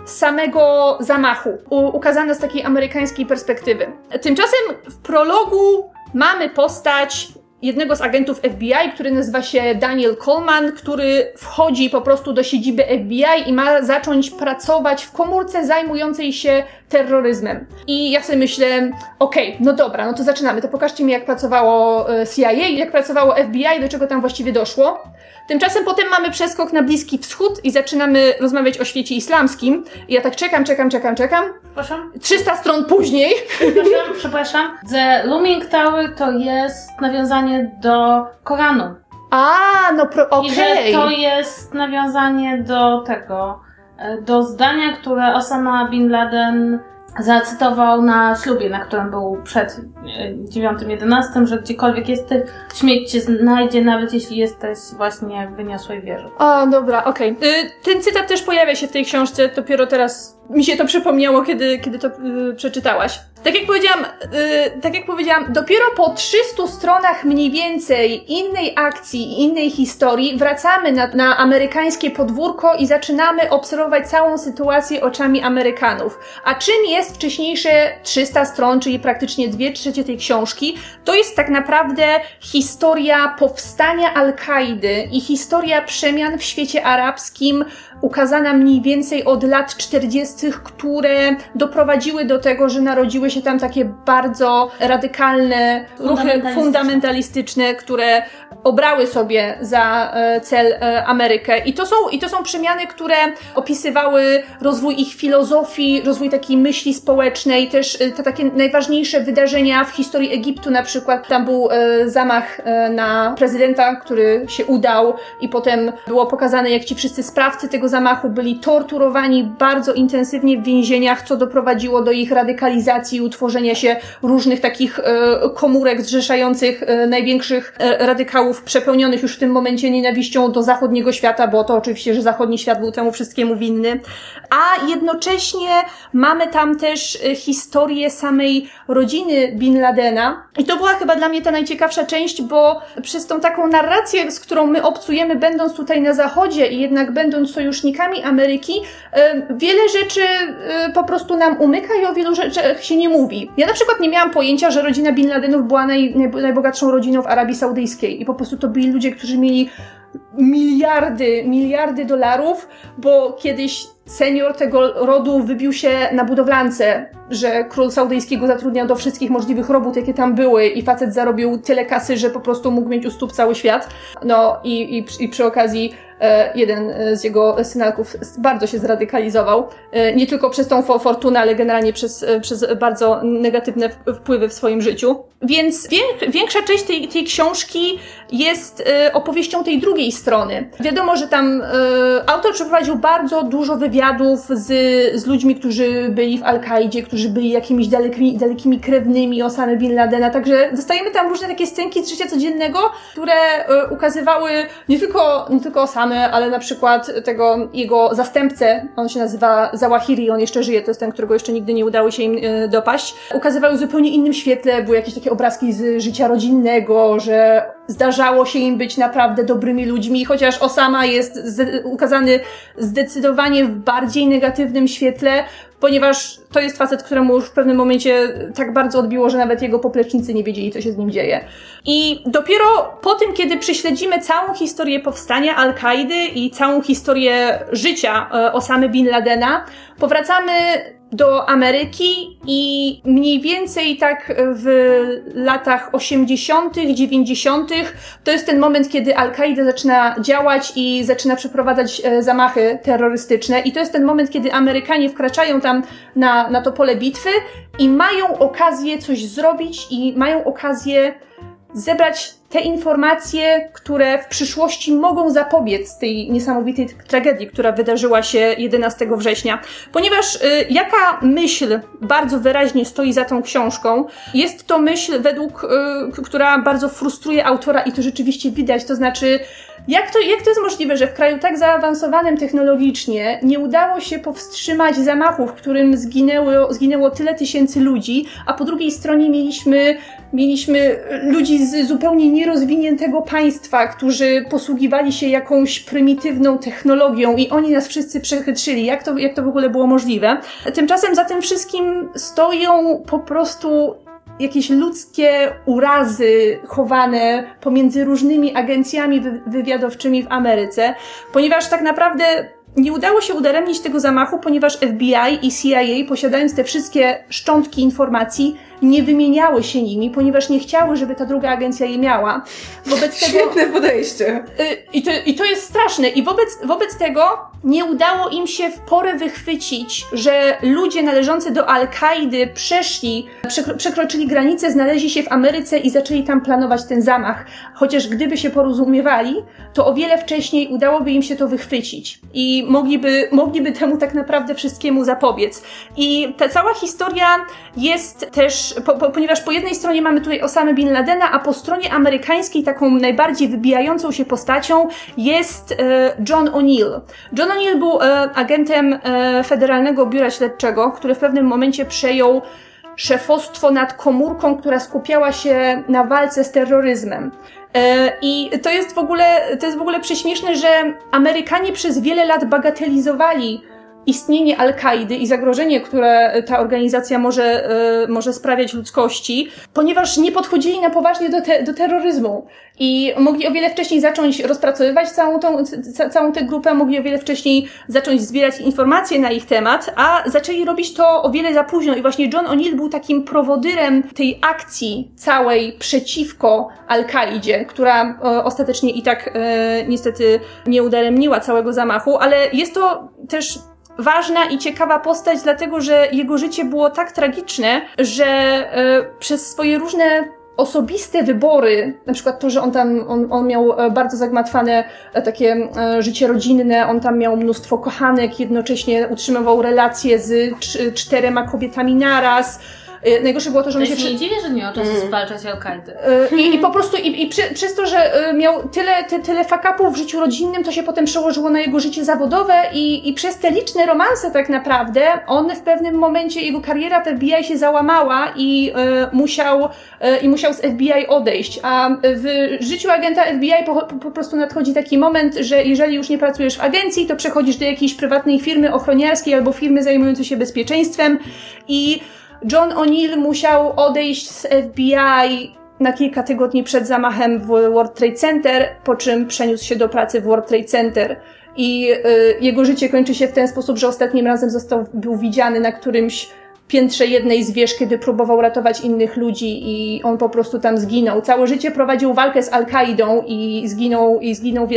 samego zamachu, ukazana z takiej amerykańskiej perspektywy. Tymczasem w prologu mamy postać jednego z agentów FBI, który nazywa się Daniel Coleman, który wchodzi po prostu do siedziby FBI i ma zacząć pracować w komórce zajmującej się terroryzmem. I ja sobie myślę, okej, no dobra, no to zaczynamy. To pokażcie mi, jak pracowało e, CIA, jak pracowało FBI, do czego tam właściwie doszło. Tymczasem potem mamy przeskok na Bliski Wschód i zaczynamy rozmawiać o świecie islamskim. I ja tak czekam, czekam, czekam, czekam. Przepraszam? 300 stron później Przepraszam, (laughs) przepraszam. The Looming Tower to jest nawiązanie do Koranu. A, no pro, I okej. że to jest nawiązanie do tego, do zdania, które Osama Bin Laden zacytował na ślubie, na którym był przed e, 9-11, że gdziekolwiek jesteś, śmieć cię znajdzie, nawet jeśli jesteś właśnie w wyniosłej wieży. O, dobra, okej. Y, Ten cytat też pojawia się w tej książce, dopiero teraz mi się to przypomniało, kiedy, kiedy to y, przeczytałaś. Tak jak powiedziałam, y, tak jak powiedziałam, dopiero po 300 stronach mniej więcej innej akcji innej historii wracamy na, na amerykańskie podwórko i zaczynamy obserwować całą sytuację oczami Amerykanów. A czym jest wcześniejsze 300 stron, czyli praktycznie dwie trzecie tej książki? To jest tak naprawdę historia powstania Al-Kaidy i historia przemian w świecie arabskim, ukazana mniej więcej od lat 40., które doprowadziły do tego, że narodziły się tam takie bardzo radykalne ruchy Fundamentalistyczne. które obrały sobie za e, cel e, Amerykę. I to, są, I to są przemiany, które opisywały rozwój ich filozofii, rozwój takiej myśli społecznej, też e, te takie najważniejsze wydarzenia w historii Egiptu na przykład. Tam był zamach na prezydenta, który się udał i potem było pokazane, jak ci wszyscy sprawcy tego zamachu byli torturowani bardzo intensywnie w więzieniach, co doprowadziło do ich radykalizacji i utworzenia się różnych takich e, komórek zrzeszających e, największych e, radykałów, przepełnionych już w tym momencie nienawiścią do zachodniego świata, bo to oczywiście, że zachodni świat był temu wszystkiemu winny. A jednocześnie mamy tam też historię samej rodziny Bin Ladena. I to była chyba dla mnie ta najciekawsza część, bo przez tą taką narrację, z którą my obcujemy, będąc tutaj na zachodzie i jednak będąc sojusznikami Ameryki, wiele rzeczy po prostu nam umyka i o wielu rzeczach się nie mówi. Ja na przykład nie miałam pojęcia, że rodzina Bin Ladenów była naj, najbogatszą rodziną w Arabii Saudyjskiej i po prostu to byli ludzie, którzy mieli miliardy, miliardy dolarów, bo kiedyś senior tego rodu wybił się na budowlance, że król saudyjskiego zatrudniał do wszystkich możliwych robót, jakie tam były i facet zarobił tyle kasy, że po prostu mógł mieć u stóp cały świat. No i, i, i przy okazji E, jeden z jego synalków bardzo się zradykalizował. E, nie tylko przez tą fortunę, ale generalnie przez, e, przez bardzo negatywne wpływy w swoim życiu. Więc większa część tej, tej książki jest opowieścią tej drugiej strony. Wiadomo, że tam autor przeprowadził bardzo dużo wywiadów z, z ludźmi, którzy byli w Al-Kaidzie, którzy byli jakimiś dalekimi, dalekimi krewnymi Osamy Bin Ladena, także dostajemy tam różne takie scenki z życia codziennego, które ukazywały nie tylko, nie tylko Osamy, ale na przykład tego jego zastępcę, on się nazywa Zawahiri, on jeszcze żyje, to jest ten, którego jeszcze nigdy nie udało się im e, dopaść, ukazywały w zupełnie innym świetle, były jakieś takie obrazki z życia rodzinnego, że zdarzało się im być naprawdę dobrymi ludźmi, chociaż Osama jest ukazany zdecydowanie w bardziej negatywnym świetle, ponieważ to jest facet, któremu już w pewnym momencie tak bardzo odbiło, że nawet jego poplecznicy nie wiedzieli, co się z nim dzieje. I dopiero po tym, kiedy prześledzimy całą historię powstania Al-Kaidy i całą historię życia e, Osamy Bin Ladena, powracamy do Ameryki i mniej więcej tak w latach 80., 90. to jest ten moment, kiedy Al-Kaida zaczyna działać i zaczyna przeprowadzać e, zamachy terrorystyczne. I to jest ten moment, kiedy Amerykanie wkraczają tam na, na to pole bitwy i mają okazję coś zrobić i mają okazję zebrać te informacje, które w przyszłości mogą zapobiec tej niesamowitej tragedii, która wydarzyła się 11 września. Ponieważ y, jaka myśl bardzo wyraźnie stoi za tą książką, jest to myśl, według, y, która bardzo frustruje autora i to rzeczywiście widać, to znaczy jak to, jak to jest możliwe, że w kraju tak zaawansowanym technologicznie nie udało się powstrzymać zamachów, w którym zginęło, zginęło tyle tysięcy ludzi, a po drugiej stronie mieliśmy, mieliśmy ludzi z zupełnie nierozwiniętego państwa, którzy posługiwali się jakąś prymitywną technologią i oni nas wszyscy przechytrzyli. Jak to, jak to w ogóle było możliwe? Tymczasem za tym wszystkim stoją po prostu jakieś ludzkie urazy chowane pomiędzy różnymi agencjami wywiadowczymi w Ameryce, ponieważ tak naprawdę nie udało się udaremnić tego zamachu, ponieważ FBI i CIA, posiadając te wszystkie szczątki informacji, nie wymieniały się nimi, ponieważ nie chciały, żeby ta druga agencja je miała. Wobec Świetne tego, podejście. Y, I to, I to jest straszne. I wobec, wobec tego nie udało im się w porę wychwycić, że ludzie należący do Al-Kaidy przeszli, przekro, przekroczyli granicę, znaleźli się w Ameryce i zaczęli tam planować ten zamach. Chociaż gdyby się porozumiewali, to o wiele wcześniej udałoby im się to wychwycić. I mogliby, mogliby temu tak naprawdę wszystkiemu zapobiec. I ta cała historia jest też po, po, ponieważ po jednej stronie mamy tutaj Osama Bin Ladena, a po stronie amerykańskiej taką najbardziej wybijającą się postacią jest e, John O'Neill. John O'Neill był e, agentem e, Federalnego Biura Śledczego, który w pewnym momencie przejął szefostwo nad komórką, która skupiała się na walce z terroryzmem. I to jest w ogóle, to jest w ogóle prześmieszne, że Amerykanie przez wiele lat bagatelizowali istnienie Al-Kaidy i zagrożenie, które ta organizacja może, y, może sprawiać ludzkości, ponieważ nie podchodzili na poważnie do, te, do terroryzmu. I mogli o wiele wcześniej zacząć rozpracowywać całą, tą, całą tę grupę, mogli o wiele wcześniej zacząć zbierać informacje na ich temat, a zaczęli robić to o wiele za późno. I właśnie John O'Neill był takim prowodyrem tej akcji całej przeciwko Al-Kaidzie, która e, ostatecznie i tak e, niestety nie udaremniła całego zamachu, ale jest to też ważna i ciekawa postać, dlatego że jego życie było tak tragiczne, że e, przez swoje różne osobiste wybory, na przykład to, że on tam, on, on miał e, bardzo zagmatwane e, takie życie rodzinne, on tam miał mnóstwo kochanek, jednocześnie utrzymywał relacje z czterema kobietami naraz, najgorsze było to, że on się... Przy... nie dziwię, że nie miał czasu mm. zwalczać Al-Kaidy. Y, I, I, po prostu, i, i przy, przez to, że y, miał tyle, ty, tyle fakapów w życiu rodzinnym, to się potem przełożyło na jego życie zawodowe i, i przez te liczne romanse tak naprawdę, on w pewnym momencie, jego kariera w FBI się załamała i y, musiał, y, i musiał z FBI odejść. A w życiu agenta FBI po, po, po prostu nadchodzi taki moment, że jeżeli już nie pracujesz w agencji, to przechodzisz do jakiejś prywatnej firmy ochroniarskiej albo firmy zajmującej się bezpieczeństwem i John O'Neill musiał odejść z FBI na kilka tygodni przed zamachem w World Trade Center, po czym przeniósł się do pracy w World Trade Center. I y, jego życie kończy się w ten sposób, że ostatnim razem został, był widziany na którymś piętrze jednej z wież, kiedy próbował ratować innych ludzi i on po prostu tam zginął. Całe życie prowadził walkę z Al-Kaidą i zginął, i zginął w,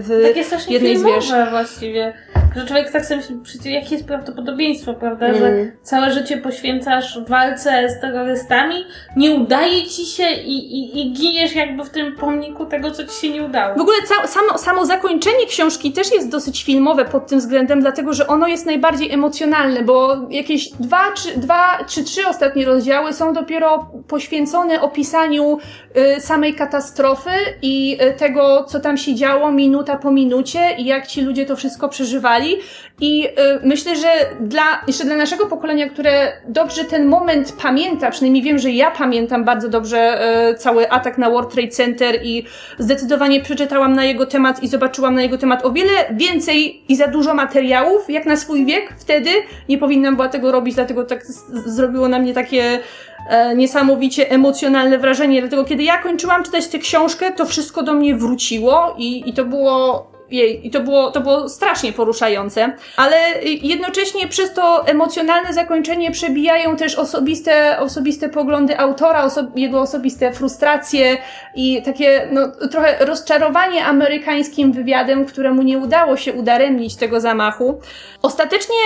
w Takie jednej z wież. właściwie. Że człowiek tak sobie myśli, jakie jest prawdopodobieństwo, prawda? Mm. Że całe życie poświęcasz walce z terrorystami, nie udaje ci się i, i, i giniesz jakby w tym pomniku tego, co ci się nie udało. W ogóle ca- samo, samo zakończenie książki też jest dosyć filmowe pod tym względem, dlatego że ono jest najbardziej emocjonalne, bo jakieś dwa czy, dwa, czy trzy ostatnie rozdziały są dopiero poświęcone opisaniu y, samej katastrofy i y, tego, co tam się działo minuta po minucie i jak ci ludzie to wszystko przeżywali i y, myślę, że dla, jeszcze dla naszego pokolenia, które dobrze ten moment pamięta, przynajmniej wiem, że ja pamiętam bardzo dobrze y, cały atak na World Trade Center i zdecydowanie przeczytałam na jego temat i zobaczyłam na jego temat o wiele więcej i za dużo materiałów, jak na swój wiek wtedy. Nie powinnam była tego robić, dlatego tak zrobiło na mnie takie e, niesamowicie emocjonalne wrażenie. Dlatego kiedy ja kończyłam czytać tę książkę, to wszystko do mnie wróciło i, i to było jej, i to było, to było strasznie poruszające, ale jednocześnie przez to emocjonalne zakończenie przebijają też osobiste, osobiste poglądy autora, oso jego osobiste frustracje i takie no, trochę rozczarowanie amerykańskim wywiadem, któremu nie udało się udaremnić tego zamachu. Ostatecznie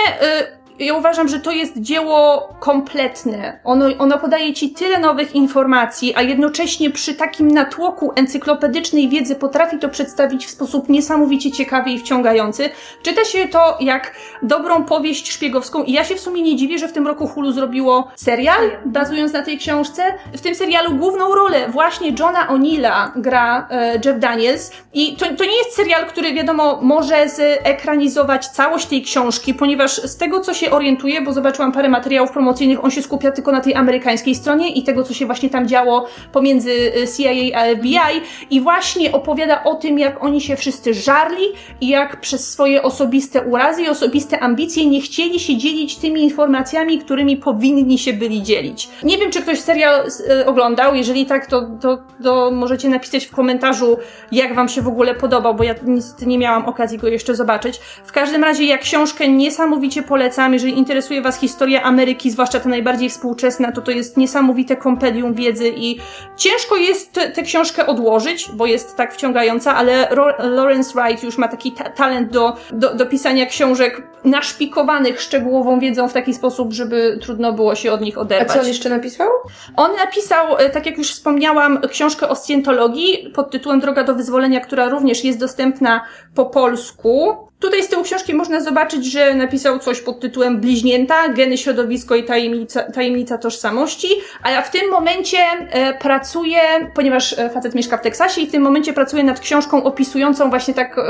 y ja uważam, że to jest dzieło kompletne. Ono, ono podaje ci tyle nowych informacji, a jednocześnie przy takim natłoku encyklopedycznej wiedzy potrafi to przedstawić w sposób niesamowicie ciekawy i wciągający. Czyta się to jak dobrą powieść szpiegowską i ja się w sumie nie dziwię, że w tym roku Hulu zrobiło serial, bazując na tej książce. W tym serialu główną rolę właśnie Johna O'Neilla gra e, Jeff Daniels i to, to nie jest serial, który wiadomo może zekranizować całość tej książki, ponieważ z tego, co się się orientuję, bo zobaczyłam parę materiałów promocyjnych, on się skupia tylko na tej amerykańskiej stronie i tego, co się właśnie tam działo pomiędzy y, CIA a FBI i właśnie opowiada o tym, jak oni się wszyscy żarli i jak przez swoje osobiste urazy i osobiste ambicje nie chcieli się dzielić tymi informacjami, którymi powinni się byli dzielić. Nie wiem, czy ktoś serial y, oglądał, jeżeli tak, to, to, to możecie napisać w komentarzu, jak wam się w ogóle podobał, bo ja niestety nie miałam okazji go jeszcze zobaczyć. W każdym razie, ja książkę niesamowicie polecam, jeżeli interesuje Was historia Ameryki, zwłaszcza ta najbardziej współczesna, to to jest niesamowite kompedium wiedzy i ciężko jest tę książkę odłożyć, bo jest tak wciągająca, ale Lawrence Wright już ma taki ta talent do, do, do pisania książek naszpikowanych szczegółową wiedzą w taki sposób, żeby trudno było się od nich oderwać. A co on jeszcze napisał? On napisał, e, tak jak już wspomniałam, książkę o scjentologii pod tytułem Droga do wyzwolenia, która również jest dostępna po polsku. Tutaj z tyłu książki można zobaczyć, że napisał coś pod tytułem Bliźnięta, geny, środowisko i tajemnica, tajemnica tożsamości, a ja w tym momencie e, pracuję, ponieważ e, facet mieszka w Teksasie i w tym momencie pracuję nad książką opisującą właśnie tak e,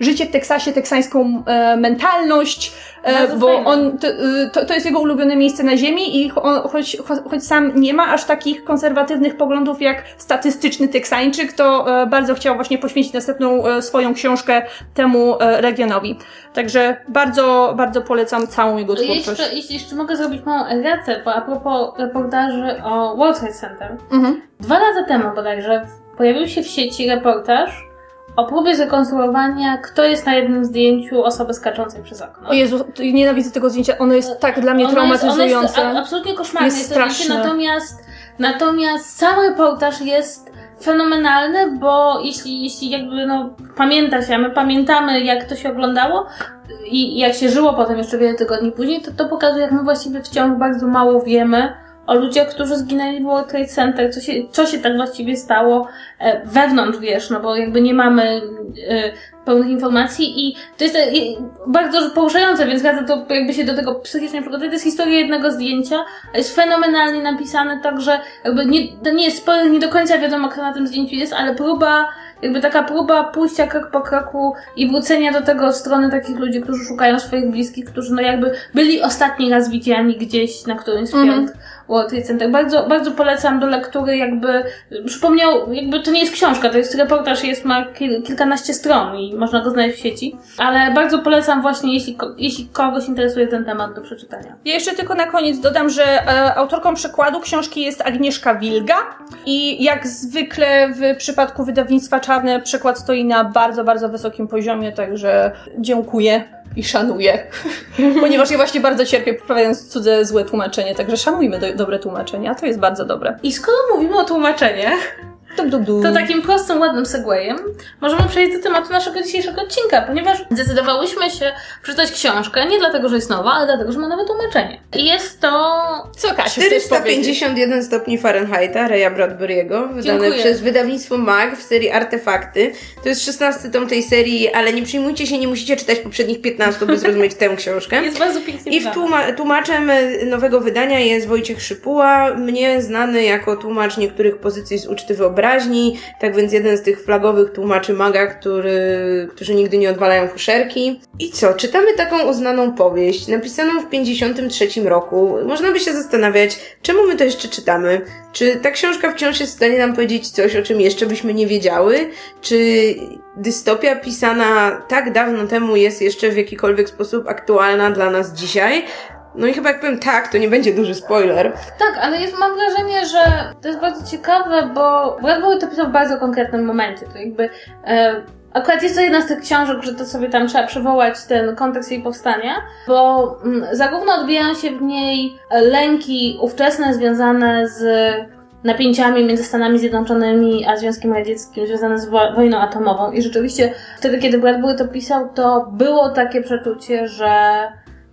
życie w Teksasie, teksańską mentalność, bo on, to, e, to, to, jest jego ulubione miejsce na ziemi i on, choć, choć sam nie ma aż takich konserwatywnych poglądów jak statystyczny Teksańczyk, to bardzo chciał właśnie poświęcić następną swoją książkę temu regionowi Także bardzo, bardzo polecam całą jego twórczość. Jeszcze, jeśli jeszcze mogę zrobić małą erratę, bo a propos reportaży o World Trade Center. Mhm. Dwa lata temu bodajże pojawił się w sieci reportaż o próbie zrekonstruowania, kto jest na jednym zdjęciu osoby skaczącej przez okno. O Jezu, nienawidzę tego zdjęcia, ono jest tak dla mnie ono traumatyzujące. Jest, ono jest absolutnie koszmarne jest, jest straszne. natomiast, natomiast sam reportaż jest fenomenalne, bo jeśli, jeśli jakby no, pamięta się, a my pamiętamy jak to się oglądało i jak się żyło potem jeszcze wiele tygodni później, to to pokazuje, jak my właściwie wciąż bardzo mało wiemy o ludziach, którzy zginęli w World Trade Center, co się, co się tak właściwie stało e, wewnątrz, wiesz, no bo jakby nie mamy e, pełnych informacji i to jest e, bardzo poruszające, więc radzę to jakby się do tego psychicznie przygotować. To jest historia jednego zdjęcia, jest fenomenalnie napisane, także jakby nie, to nie jest spoiler, nie do końca wiadomo, kto na tym zdjęciu jest, ale próba jakby taka próba pójścia krok po kroku i wrócenia do tego strony takich ludzi, którzy szukają swoich bliskich, którzy no jakby byli ostatni raz widziani gdzieś na którymś z mm World Trade Center. Bardzo, bardzo polecam do lektury, jakby przypomniał, jakby to nie jest książka, to jest reportaż, jest ma kil, kilkanaście stron i można go znaleźć w sieci, ale bardzo polecam właśnie, jeśli, jeśli kogoś interesuje ten temat do przeczytania. Ja jeszcze tylko na koniec dodam, że e, autorką przekładu książki jest Agnieszka Wilga i jak zwykle w przypadku wydawnictwa Czarne przekład stoi na bardzo, bardzo wysokim poziomie, także dziękuję i szanuję. (laughs) Ponieważ ja właśnie bardzo cierpię poprawiając cudze złe tłumaczenie, także szanujmy do, dobre tłumaczenie, a to jest bardzo dobre. I skoro mówimy o tłumaczeniach. To takim prostym, ładnym segwayem możemy przejść do tematu naszego dzisiejszego odcinka, ponieważ zdecydowałyśmy się przeczytać książkę, nie dlatego, że jest nowa, ale dlatego, że ma nowe tłumaczenie. I jest to... Co, Kasia, 451 stopni Fahrenheita Raya Bradbury'ego, wydane Dziękuję. przez wydawnictwo MAG w serii Artefakty. To jest 16 tom tej serii, ale nie przyjmujcie się, nie musicie czytać poprzednich 15, by zrozumieć tę książkę. Jest bardzo pięknie I w tłuma tłumaczem nowego wydania jest Wojciech Szypuła, mnie znany jako tłumacz niektórych pozycji z uczty wyobraźni wyobraźni, tak więc jeden z tych flagowych tłumaczy maga, który, którzy nigdy nie odwalają fuszerki. I co? Czytamy taką uznaną powieść, napisaną w 53 roku. Można by się zastanawiać, czemu my to jeszcze czytamy? Czy ta książka wciąż jest w stanie nam powiedzieć coś, o czym jeszcze byśmy nie wiedziały? Czy dystopia pisana tak dawno temu jest jeszcze w jakikolwiek sposób aktualna dla nas dzisiaj? No i chyba jak powiem tak, to nie będzie duży spoiler. Tak, ale jest, mam wrażenie, że to jest bardzo ciekawe, bo Bradbury to pisał w bardzo konkretnym momencie. To jakby e, Akurat jest to jedna z tych książek, że to sobie tam trzeba przywołać ten kontekst jej powstania, bo mm, zarówno odbijają się w niej lęki ówczesne związane z napięciami między Stanami Zjednoczonymi a Związkiem Radzieckim związane z wo wojną atomową. I rzeczywiście wtedy, kiedy Bradbury to pisał, to było takie przeczucie, że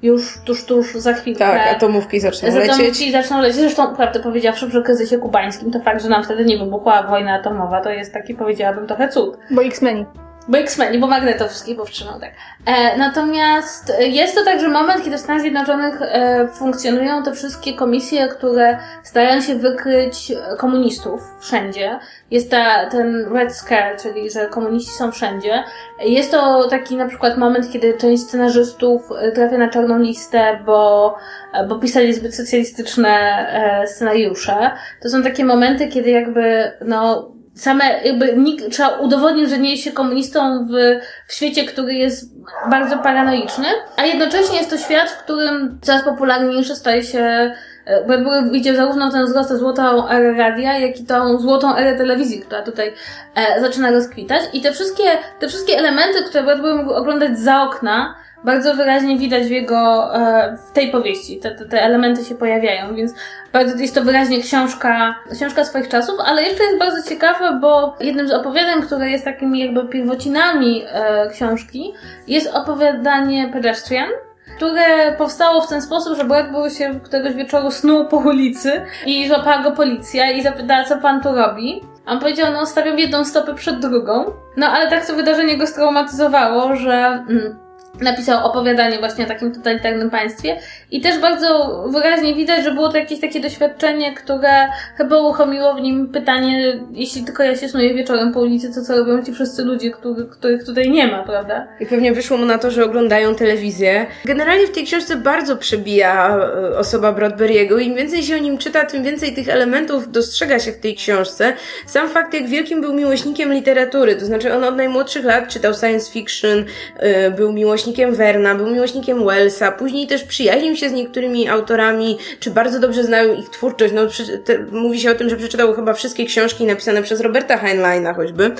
już tuż, tuż za chwilkę. Tak, atomówki zaczną lecieć. Atomówki zaczną lecieć. Zresztą, prawdę powiedziawszy, przy kryzysie kubańskim, to fakt, że nam wtedy nie wybuchła wojna atomowa, to jest taki, powiedziałabym, trochę cud. Bo X-Meni. Bo X-Meni, bo Magnetowski powstrzymał, tak. E, natomiast jest to także moment, kiedy w Stanach Zjednoczonych e, funkcjonują te wszystkie komisje, które starają się wykryć komunistów wszędzie. Jest ta, ten Red Scare, czyli że komuniści są wszędzie. Jest to taki na przykład moment, kiedy część scenarzystów e, trafia na czarną listę, bo, e, bo pisali zbyt socjalistyczne e, scenariusze. To są takie momenty, kiedy jakby, no, same, jakby nikt, trzeba udowodnić, że nie jest się komunistą w, w świecie, który jest bardzo paranoiczny, a jednocześnie jest to świat, w którym coraz popularniejszy staje się Bradbury widział zarówno ten wzrost złotą erę radia, jak i tą złotą erę telewizji, która tutaj e, zaczyna rozkwitać. I te wszystkie, te wszystkie elementy, które Bradbury mógł oglądać za okna, bardzo wyraźnie widać w jego, e, w tej powieści. Te, te, te, elementy się pojawiają, więc bardzo jest to wyraźnie książka, książka swoich czasów, ale jeszcze jest bardzo ciekawe, bo jednym z opowiadań, które jest takimi jakby pierwocinami e, książki, jest opowiadanie Pedestrian, które powstało w ten sposób, że Bradbury się któregoś wieczoru snuł po ulicy i złapała go policja i zapytała, co pan tu robi. On powiedział, no stawiam jedną stopę przed drugą. No ale tak to wydarzenie go straumatyzowało, że... Mm, napisał opowiadanie właśnie o takim totalitarnym państwie i też bardzo wyraźnie widać, że było to jakieś takie doświadczenie, które chyba uruchomiło w nim pytanie, jeśli tylko ja się snuję wieczorem po ulicy, to co robią ci wszyscy ludzie, których, których tutaj nie ma, prawda? I pewnie wyszło mu na to, że oglądają telewizję. Generalnie w tej książce bardzo przebija e, osoba Bradbury'ego. Im więcej się o nim czyta, tym więcej tych elementów dostrzega się w tej książce. Sam fakt, jak wielkim był miłośnikiem literatury, to znaczy on od najmłodszych lat czytał science fiction, e, był miłośnikiem miłośnikiem Verna, był miłośnikiem Wellsa, później też przyjaźnił się z niektórymi autorami, czy bardzo dobrze znał ich twórczość. No, przy, te, mówi się o tym, że przeczytał chyba wszystkie książki napisane przez Roberta Heinleina choćby.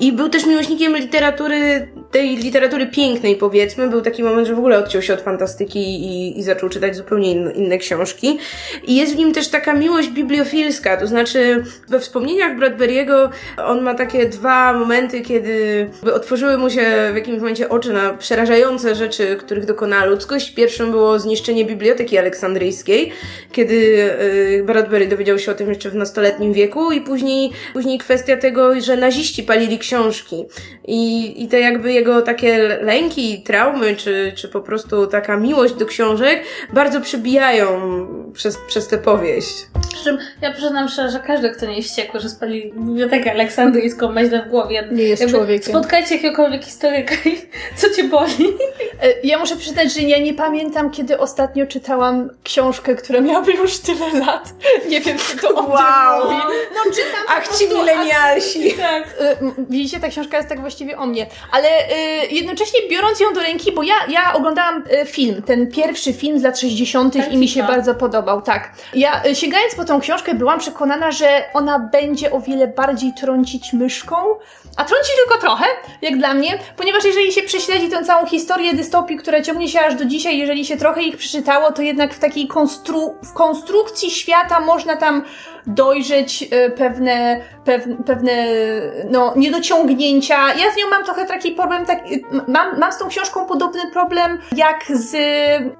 I był też miłośnikiem literatury, tej literatury pięknej powiedzmy. Był taki moment, że w ogóle odciął się od fantastyki i, i zaczął czytać zupełnie inne, inne książki. I jest w nim też taka miłość bibliofilska, to znaczy we wspomnieniach Bradbury'ego on ma takie dwa momenty, kiedy otworzyły mu się w jakimś momencie oczy na przerażające rzeczy, których dokonała ludzkość. Pierwszą było zniszczenie Biblioteki Aleksandryjskiej, kiedy yy, Bradbury dowiedział się o tym jeszcze w nastoletnim wieku i później, później kwestia tego, że naziści palili książki. I, i te jakby jego takie lęki, traumy, czy, czy po prostu taka miłość do książek bardzo przebijają przez, przez tę powieść. Przy czym ja przyznam szczerze, że każdy, kto nie jest wściekły, że spali bibliotekę aleksandryjską, ma źle w głowie. Nie jest Jakby człowiekiem. Spotkajcie jakiegokolwiek historyka i (laughs) co cię boli? E, Ja muszę przyznać, że ja nie pamiętam, kiedy ostatnio czytałam książkę, która miałaby już tyle lat. Nie wiem, czy to Wow. mówi. No czytam Ach, ci milenialsi! Tak. M, Widzicie, ta książka jest tak właściwie o mnie. Ale y, jednocześnie biorąc ją do ręki, bo ja, ja oglądałam film, ten pierwszy film z lat 60. i mi się bardzo podobał, tak. Ja sięgając po tą książkę byłam przekonana, że ona będzie o wiele bardziej trącić myszką, a trąci tylko trochę, jak dla mnie, ponieważ jeżeli się prześledzi tę całą historię dystopii, która ciągnie się aż do dzisiaj, jeżeli się trochę ich przeczytało, to jednak w takiej konstru w konstrukcji świata można tam dojrzeć e, pewne, pewne, pewne no, niedociągnięcia. Ja z nią mam trochę taki problem, tak, mam, mam z tą książką podobny problem jak z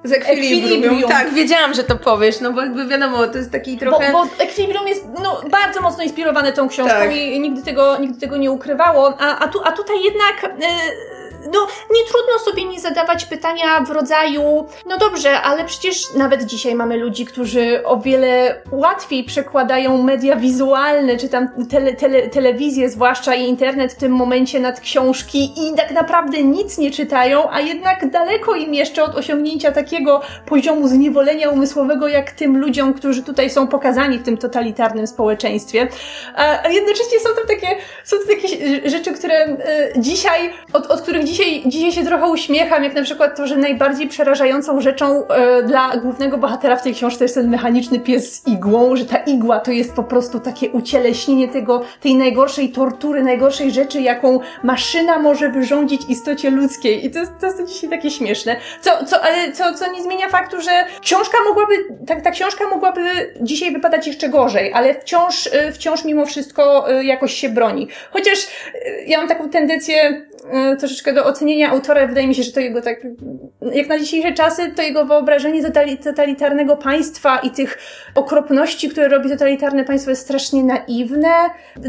Z ekwilibrium. Ekwilibrium. Tak, wiedziałam, że to powiesz, no bo jakby wiadomo, to jest taki Bo, trochę... bo Equilibrium jest no, bardzo mocno inspirowane tą książką Tak. i nigdy tego, nigdy tego nie ukrywało. A, a, tu, a tutaj jednak. e, no, nie trudno sobie nie zadawać pytania w rodzaju, no dobrze, ale przecież nawet dzisiaj mamy ludzi, którzy o wiele łatwiej przekładają media wizualne, czy tam tele, tele, telewizję, zwłaszcza i internet w tym momencie nad książki i tak naprawdę nic nie czytają, a jednak daleko im jeszcze od osiągnięcia takiego poziomu zniewolenia umysłowego, jak tym ludziom, którzy tutaj są pokazani w tym totalitarnym społeczeństwie. A a jednocześnie są tam takie, są to takie rzeczy, które e, dzisiaj, od, od których dzisiaj, dzisiaj się trochę uśmiecham, jak na przykład to, że najbardziej przerażającą rzeczą e, dla głównego bohatera w tej książce jest ten mechaniczny pies z igłą, że ta igła to jest po prostu takie ucieleśnienie tego, tej najgorszej tortury, najgorszej rzeczy, jaką maszyna może wyrządzić istocie ludzkiej. I to to jest dzisiaj takie śmieszne. Co, co, ale co, co nie zmienia faktu, że książka mogłaby, ta, ta książka mogłaby dzisiaj wypadać jeszcze gorzej, ale wciąż, y, wciąż mimo wszystko y, jakoś się broni. Chociaż y, ja mam taką tendencję troszeczkę do ocenienia autora. Wydaje mi się, że to jego tak, jak na dzisiejsze czasy, to jego wyobrażenie totali, totalitarnego państwa i tych okropności, które robi totalitarne państwo jest strasznie naiwne.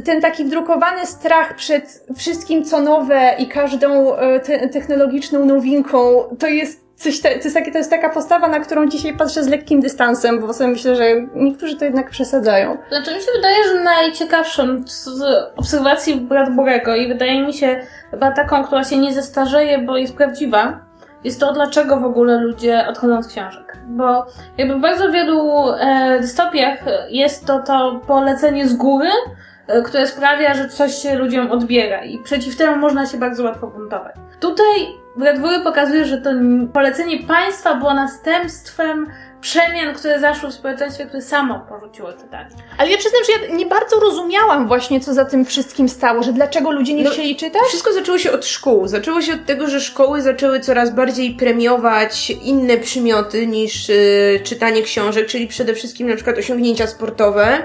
Ten taki wdrukowany strach przed wszystkim, co nowe i każdą y, te, technologiczną nowinką, to jest coś, te, to, jest takie, to jest taka postawa, na którą dzisiaj patrzę z lekkim dystansem, bo sobie myślę, że niektórzy to jednak przesadzają. Znaczy mi się wydaje, że najciekawszą z obserwacji Bradburego i wydaje mi się chyba taką, która się nie zestarzeje, bo jest prawdziwa, jest to, dlaczego w ogóle ludzie odchodzą z książek. Bo jakby w bardzo wielu e, dystopiach jest to to polecenie z góry, które sprawia, że coś się ludziom odbiera i przeciw temu można się bardzo łatwo buntować. Tutaj Bradbury pokazuje, że to polecenie państwa było następstwem przemian, które zaszły w społeczeństwie, które samo porzuciło czytanie. Ale ja przyznam, że ja nie bardzo rozumiałam właśnie, co za tym wszystkim stało, że dlaczego ludzie nie No, chcieli czytać. Wszystko zaczęło się od szkół. Zaczęło się od tego, że szkoły zaczęły coraz bardziej premiować inne przymioty niż y, czytanie książek, czyli przede wszystkim na przykład osiągnięcia sportowe.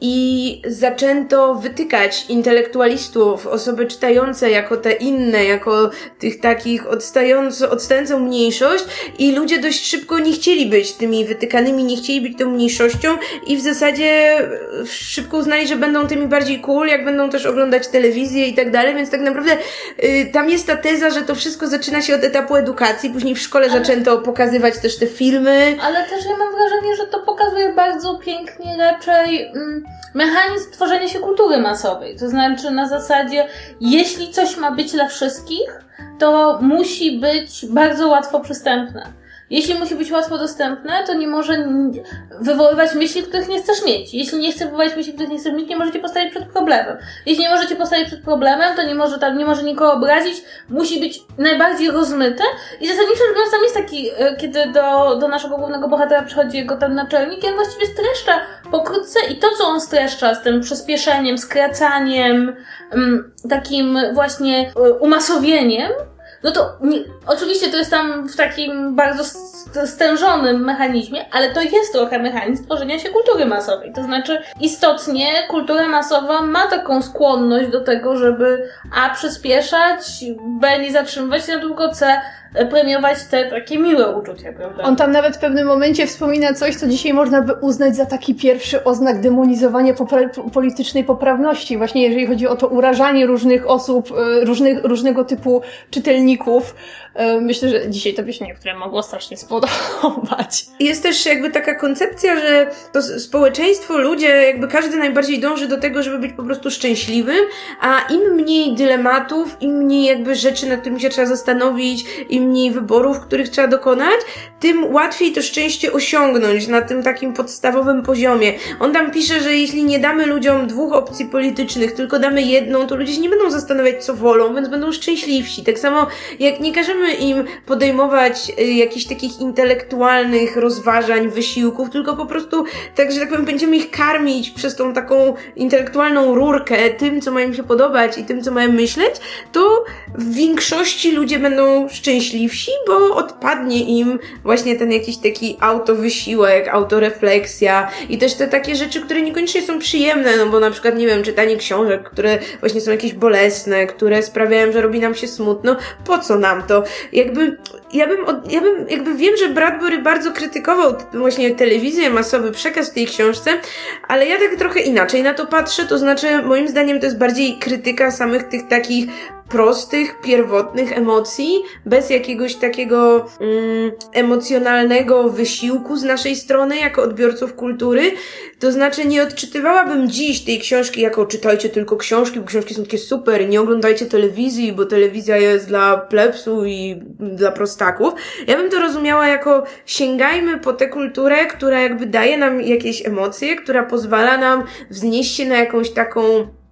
I zaczęto wytykać intelektualistów, osoby czytające jako te inne, jako tych takich odstająco, odstającą mniejszość i ludzie dość szybko nie chcieli być tymi wytykanymi, nie chcieli być tą mniejszością i w zasadzie e, szybko uznali, że będą tymi bardziej cool, jak będą też oglądać telewizję i tak dalej, więc tak naprawdę y, tam jest ta teza, że to wszystko zaczyna się od etapu edukacji, później w szkole zaczęto pokazywać też te filmy. Ale też ja mam wrażenie, że to pokazuje bardzo pięknie raczej mm, mechanizm tworzenia się kultury masowej. To znaczy na zasadzie, jeśli coś ma być dla wszystkich, to musi być bardzo łatwo przystępne. Jeśli musi być łatwo dostępne, to nie może wywoływać myśli, których nie chcesz mieć. Jeśli nie chce wywoływać myśli, których nie chcesz mieć, nie możecie postawić przed problemem. Jeśli nie możecie postawić przed problemem, to nie może tam, nie może nikogo obrazić, musi być najbardziej rozmyte. I zasadniczo rzecz tam jest taki, e, kiedy do, do naszego głównego bohatera przychodzi jego ten naczelnik, i on właściwie streszcza pokrótce i to, co on streszcza z tym przyspieszeniem, skracaniem, mm, takim właśnie e, umasowieniem, no to nie, oczywiście to jest tam w takim bardzo st- stężonym mechanizmie, ale to jest trochę mechanizm tworzenia się kultury masowej. To znaczy, istotnie kultura masowa ma taką skłonność do tego, żeby A przyspieszać, B nie zatrzymywać się na długo, C premiować te takie miłe uczucia, prawda? On tam nawet w pewnym momencie wspomina coś, co dzisiaj można by uznać za taki pierwszy oznak demonizowania popra- politycznej poprawności. Właśnie jeżeli chodzi o to urażanie różnych osób, e, różnych, różnego typu czytelników. E, myślę, że dzisiaj to byś niektóre mogło strasznie spodobać. Jest też jakby taka koncepcja, że to społeczeństwo, ludzie, jakby każdy najbardziej dąży do tego, żeby być po prostu szczęśliwym, a im mniej dylematów, im mniej jakby rzeczy, nad którymi się trzeba zastanowić, im mniej wyborów, których trzeba dokonać, tym łatwiej to szczęście osiągnąć na tym takim podstawowym poziomie. On tam pisze, że jeśli nie damy ludziom dwóch opcji politycznych, tylko damy jedną, to ludzie się nie będą zastanawiać, co wolą, więc będą szczęśliwsi. Tak samo jak nie każemy im podejmować y, jakichś takich intelektualnych rozważań, wysiłków, tylko po prostu, tak że tak powiem, będziemy ich karmić przez tą taką intelektualną rurkę tym, co mają się podobać i tym, co mają myśleć, to w większości ludzie będą szczęśliwsi, bo odpadnie im właśnie ten jakiś taki autowysiłek, autorefleksja i też te takie rzeczy, które niekoniecznie są przyjemne, no bo na przykład, nie wiem, czytanie książek, które właśnie są jakieś bolesne, które sprawiają, że robi nam się smutno, po co nam to? Jakby, ja bym, od, ja bym, jakby wiem, że Bradbury bardzo krytykował właśnie telewizję, masowy przekaz w tej książce, ale ja tak trochę inaczej na to patrzę, to znaczy, moim zdaniem to jest bardziej krytyka samych tych takich prostych, pierwotnych emocji, bez jakiegoś takiego mm, emocjonalnego wysiłku z naszej strony, jako odbiorców kultury. To znaczy, nie odczytywałabym dziś tej książki jako czytajcie tylko książki, bo książki są takie super nie oglądajcie telewizji, bo telewizja jest dla plebsu i dla prostaków. Ja bym to rozumiała jako sięgajmy po tę kulturę, która jakby daje nam jakieś emocje, która pozwala nam wznieść się na jakąś taką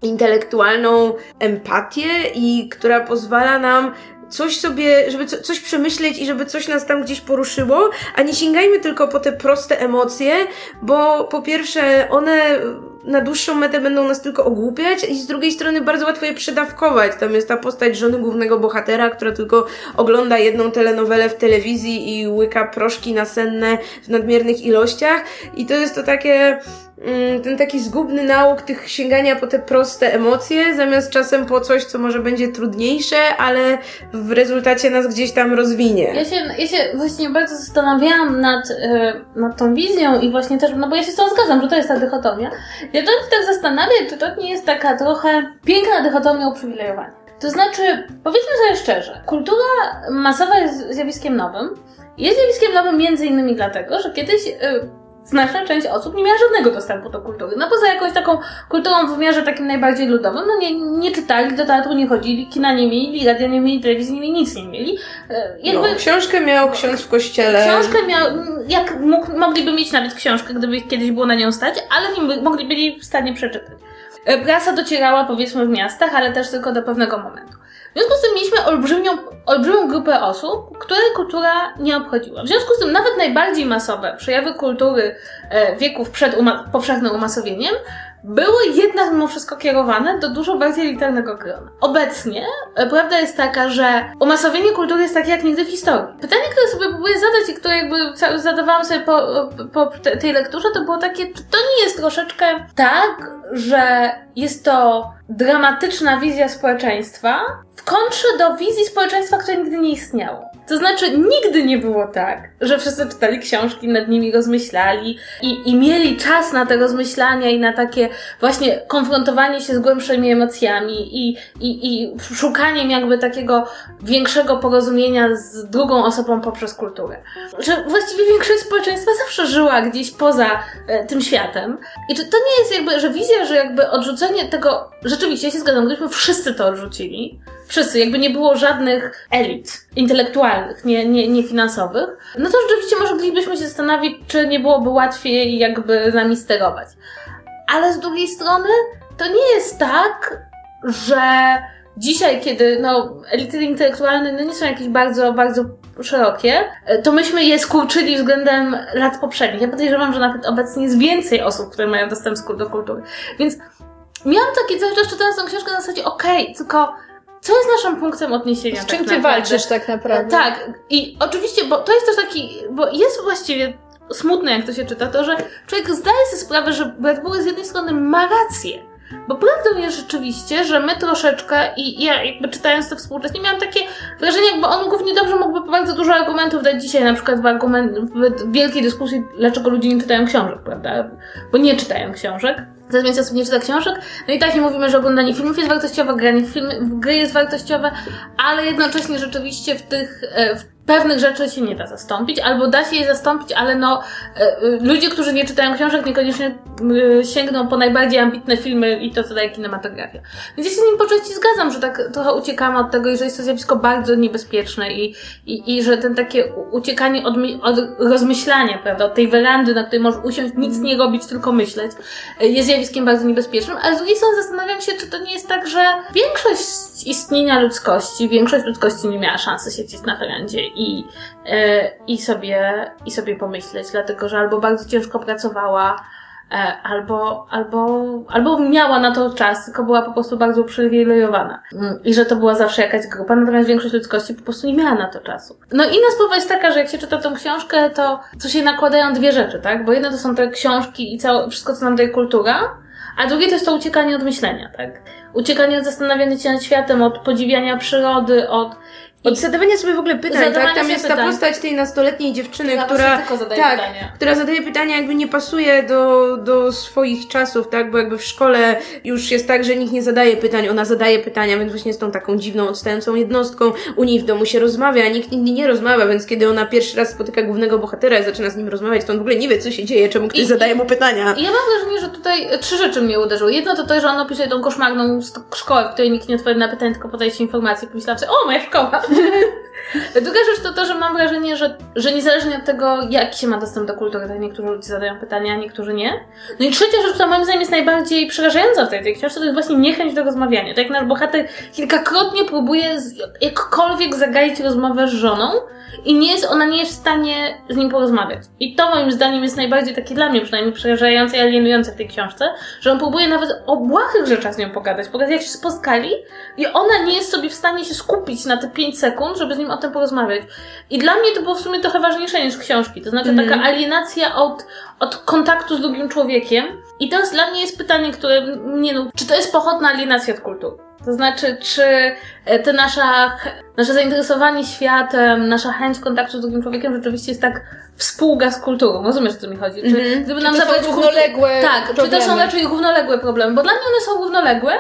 intelektualną empatię i która pozwala nam coś sobie, żeby co, coś przemyśleć i żeby coś nas tam gdzieś poruszyło, a nie sięgajmy tylko po te proste emocje, bo po pierwsze one na dłuższą metę będą nas tylko ogłupiać i z drugiej strony bardzo łatwo je przedawkować. Tam jest ta postać żony głównego bohatera, która tylko ogląda jedną telenowelę w telewizji i łyka proszki nasenne w nadmiernych ilościach i to jest to takie ten taki zgubny nauk tych sięgania po te proste emocje, zamiast czasem po coś, co może będzie trudniejsze, ale w rezultacie nas gdzieś tam rozwinie. Ja się, ja się właśnie bardzo zastanawiałam nad, yy, nad tą wizją i właśnie też, no bo ja się z tą zgadzam, że to jest ta dychotomia. Ja to tak zastanawiam, czy to nie jest taka trochę piękna dychotomia uprzywilejowania. To znaczy, powiedzmy sobie szczerze, kultura masowa jest zjawiskiem nowym. Jest zjawiskiem nowym między innymi dlatego, że kiedyś yy, znaczna część osób nie miała żadnego dostępu do kultury. No poza jakąś taką kulturą w wymiarze takim najbardziej ludowym, no nie, nie czytali, do teatru nie chodzili, kina nie mieli, radia nie mieli, telewizji nie mieli, nic nie mieli. E, jakby... No, książkę miał ksiądz w kościele. Książkę miał, jak mógł, mogliby mieć nawet książkę, gdyby kiedyś było na nią stać, ale nie mogli byli w stanie przeczytać. E, prasa docierała powiedzmy w miastach, ale też tylko do pewnego momentu. W związku z tym mieliśmy olbrzymią, olbrzymią grupę osób, które kultura nie obchodziła. W związku z tym nawet najbardziej masowe przejawy kultury e, wieków przed uma powszechnym umasowieniem były jednak mimo wszystko kierowane do dużo bardziej elitarnego grona. Obecnie e, prawda jest taka, że umasowienie kultury jest takie jak nigdy w historii. Pytanie, które sobie próbuję zadać i które jakby zadawałam sobie po, po tej lekturze, to było takie, czy to nie jest troszeczkę tak, że jest to dramatyczna wizja społeczeństwa w kontrze do wizji społeczeństwa, które nigdy nie istniało. To znaczy, nigdy nie było tak, że wszyscy czytali książki, nad nimi rozmyślali i, i mieli czas na te rozmyślania i na takie właśnie konfrontowanie się z głębszymi emocjami i, i, i szukaniem jakby takiego większego porozumienia z drugą osobą poprzez kulturę. Że właściwie większość społeczeństwa zawsze żyła gdzieś poza e, tym światem. I to, to nie jest jakby, że wizja, że jakby odrzucenie tego, rzeczywiście się zgadzam, gdybyśmy wszyscy to odrzucili, wszyscy, jakby nie było żadnych elit intelektualnych, nie, nie, nie finansowych, no to rzeczywiście moglibyśmy się zastanowić, czy nie byłoby łatwiej jakby nami sterować. Ale z drugiej strony to nie jest tak, że dzisiaj, kiedy no, elity intelektualne no, nie są jakieś bardzo, bardzo szerokie, to myśmy je skurczyli względem lat poprzednich. Ja podejrzewam, że nawet obecnie jest więcej osób, które mają dostęp do kultury. Więc miałam takie cały czas czytając tą książkę na zasadzie, okej, okay, tylko co jest naszym punktem odniesienia? Z czym tak ty naprawdę? walczysz tak naprawdę? Tak, i oczywiście, bo to jest też taki, bo jest właściwie smutne, jak to się czyta, to, że człowiek zdaje sobie sprawę, że Bradbury z jednej strony ma rację, Bo prawdą jest rzeczywiście, że my troszeczkę, i ja jakby czytając to współcześnie, miałam takie wrażenie, jakby on głównie dobrze mógłby bardzo dużo argumentów dać dzisiaj, na przykład w, argument, w wielkiej dyskusji, dlaczego ludzie nie czytają książek, prawda? Bo nie czytają książek. Zamiast osób nie czyta książek. No i tak nie mówimy, że oglądanie filmów jest wartościowe, granie w, filmy, w gry jest wartościowe, ale jednocześnie rzeczywiście w tych, e, w pewnych rzeczy się nie da zastąpić, albo da się je zastąpić, ale no, e, e, ludzie, którzy nie czytają książek, niekoniecznie sięgną po najbardziej ambitne filmy i to, co daje kinematografia. Więc ja się z nim po części zgadzam, że tak trochę uciekamy od tego i że jest to zjawisko bardzo niebezpieczne i, i, i że ten takie uciekanie od, od rozmyślania, prawda, od tej werandy, na której możesz usiąść, nic nie robić, tylko myśleć, e, jest zjawiskiem bardzo niebezpiecznym, ale z drugiej strony zastanawiam się, czy to nie jest tak, że większość istnienia ludzkości, większość ludzkości nie miała szansy siedzieć na werandzie i, e, i, sobie, i sobie pomyśleć, dlatego że albo bardzo ciężko pracowała, e, albo, albo, albo miała na to czas, tylko była po prostu bardzo uprzywilejowana. Mm, I że to była zawsze jakaś grupa, natomiast większość ludzkości po prostu nie miała na to czasu. No inna sprawa jest taka, że jak się czyta tą książkę, to tu się nakładają dwie rzeczy, tak? Bo jedno to są te książki i całe, wszystko, co nam daje kultura, a drugie to jest to uciekanie od myślenia, tak? Uciekanie od zastanawiania się nad światem, od podziwiania przyrody, od od zadawania sobie w ogóle pytań, tak? Tam jest pytań. ta postać tej nastoletniej dziewczyny, która, która zadaje tak, pytania. która zadaje pytania, jakby nie pasuje do, do swoich czasów, tak? Bo jakby w szkole już jest tak, że nikt nie zadaje pytań, ona zadaje pytania, więc właśnie z tą taką dziwną, odstającą jednostką. U niej w domu się rozmawia, nikt nigdy nie rozmawia, więc kiedy ona pierwszy raz spotyka głównego bohatera i zaczyna z nim rozmawiać, to on w ogóle nie wie, co się dzieje, czemu ktoś I, zadaje mu pytania. I ja mam wrażenie, że tutaj trzy rzeczy mnie uderzyły. Jedno to to, że on opisuje tą koszmarną szkołę, w której nikt nie odpowiada na pytania, tylko podaje się informacje. Pomyślałam sobie, o, moja szkoła. (laughs) Druga rzecz to to, że mam wrażenie, że, że niezależnie od tego, jaki się ma dostęp do kultury, tak niektórzy ludzie zadają pytania, a niektórzy nie. No i trzecia rzecz, która moim zdaniem jest najbardziej przerażająca w tej, tej książce, to jest właśnie niechęć do rozmawiania. Tak jak nasz bohater kilkakrotnie próbuje z, jakkolwiek zagaić rozmowę z żoną i nie jest, ona nie jest w stanie z nim porozmawiać. I to moim zdaniem jest najbardziej takie dla mnie przynajmniej przerażające i alienujące w tej książce, że on próbuje nawet o błahych rzeczach z nią pogadać, pogadać jak się spotkali i ona nie jest sobie w stanie się skupić na te 5 sekund, żeby z nim o tym porozmawiać. I dla mnie to było w sumie trochę ważniejsze niż książki. To znaczy taka alienacja od, od kontaktu z drugim człowiekiem. I teraz dla mnie jest pytanie, które mnie no, czy to jest pochodna alienacja od kultury? To znaczy, czy e, te nasza, nasze zainteresowanie światem, nasza chęć kontaktu z drugim człowiekiem rzeczywiście jest tak współga z kulturą. Rozumiesz, o co mi chodzi? Czy mm-hmm. gdyby nam zabrać równoległe Tak, problemy. czy to są raczej równoległe problemy? Bo dla mnie one są równoległe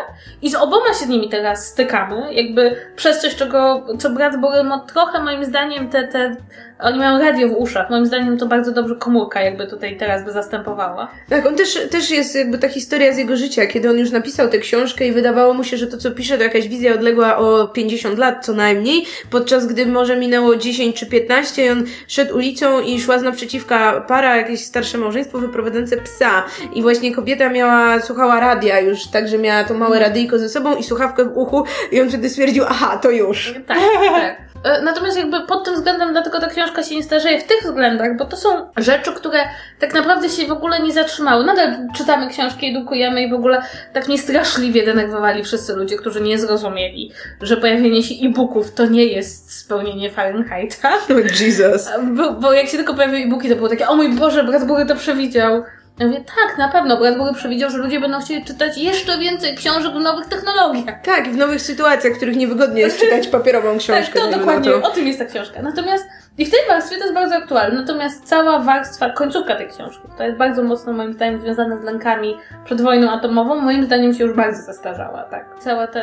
i z oboma się z nimi teraz stykamy. Jakby przez coś, czego, co brat Borymot trochę moim zdaniem te, te oni mają radio w uszach. Moim zdaniem to bardzo dobrze komórka jakby tutaj teraz by zastępowała. Tak, on też, też jest jakby ta historia z jego życia, kiedy on już napisał tę książkę i wydawało mu się, że to, co pisze, to jakaś wizja odległa o 50 lat co najmniej, podczas gdy może minęło 10 czy 15 i on szedł ulicą i szła z naprzeciwka para, jakieś starsze małżeństwo wyprowadzające psa i właśnie kobieta miała, słuchała radia już, także miała to małe radyjko ze sobą i słuchawkę w uchu i on wtedy stwierdził, aha, to już. Tak, tak. E, natomiast jakby pod tym względem dlatego ta książka się nie starzeje w tych względach, bo to są rzeczy, które tak naprawdę się w ogóle nie zatrzymały. Nadal czytamy książki, edukujemy i w ogóle tak mnie straszliwie denerwowali wszyscy ludzie, którzy nie zrozumieli, że pojawienie się e-booków to nie jest spełnienie Fahrenheita. (laughs) Oh Jesus. Bo, bo jak się tylko pojawiły e-booki, to było takie, o mój Boże, brat Bory to przewidział. Ja mówię, tak, na pewno, bo Bradbury przewidział, że ludzie będą chcieli czytać jeszcze więcej książek w nowych technologiach. Tak, w nowych sytuacjach, w których niewygodnie jest (laughs) czytać papierową książkę. tak, to dokładnie, to. o tym jest ta książka. Natomiast i w tej warstwie to jest bardzo aktualne. Natomiast cała warstwa, końcówka tej książki, to jest bardzo mocno moim zdaniem związana z lękami przed wojną atomową, moim zdaniem się już bardzo zastarzała, tak. Cała ta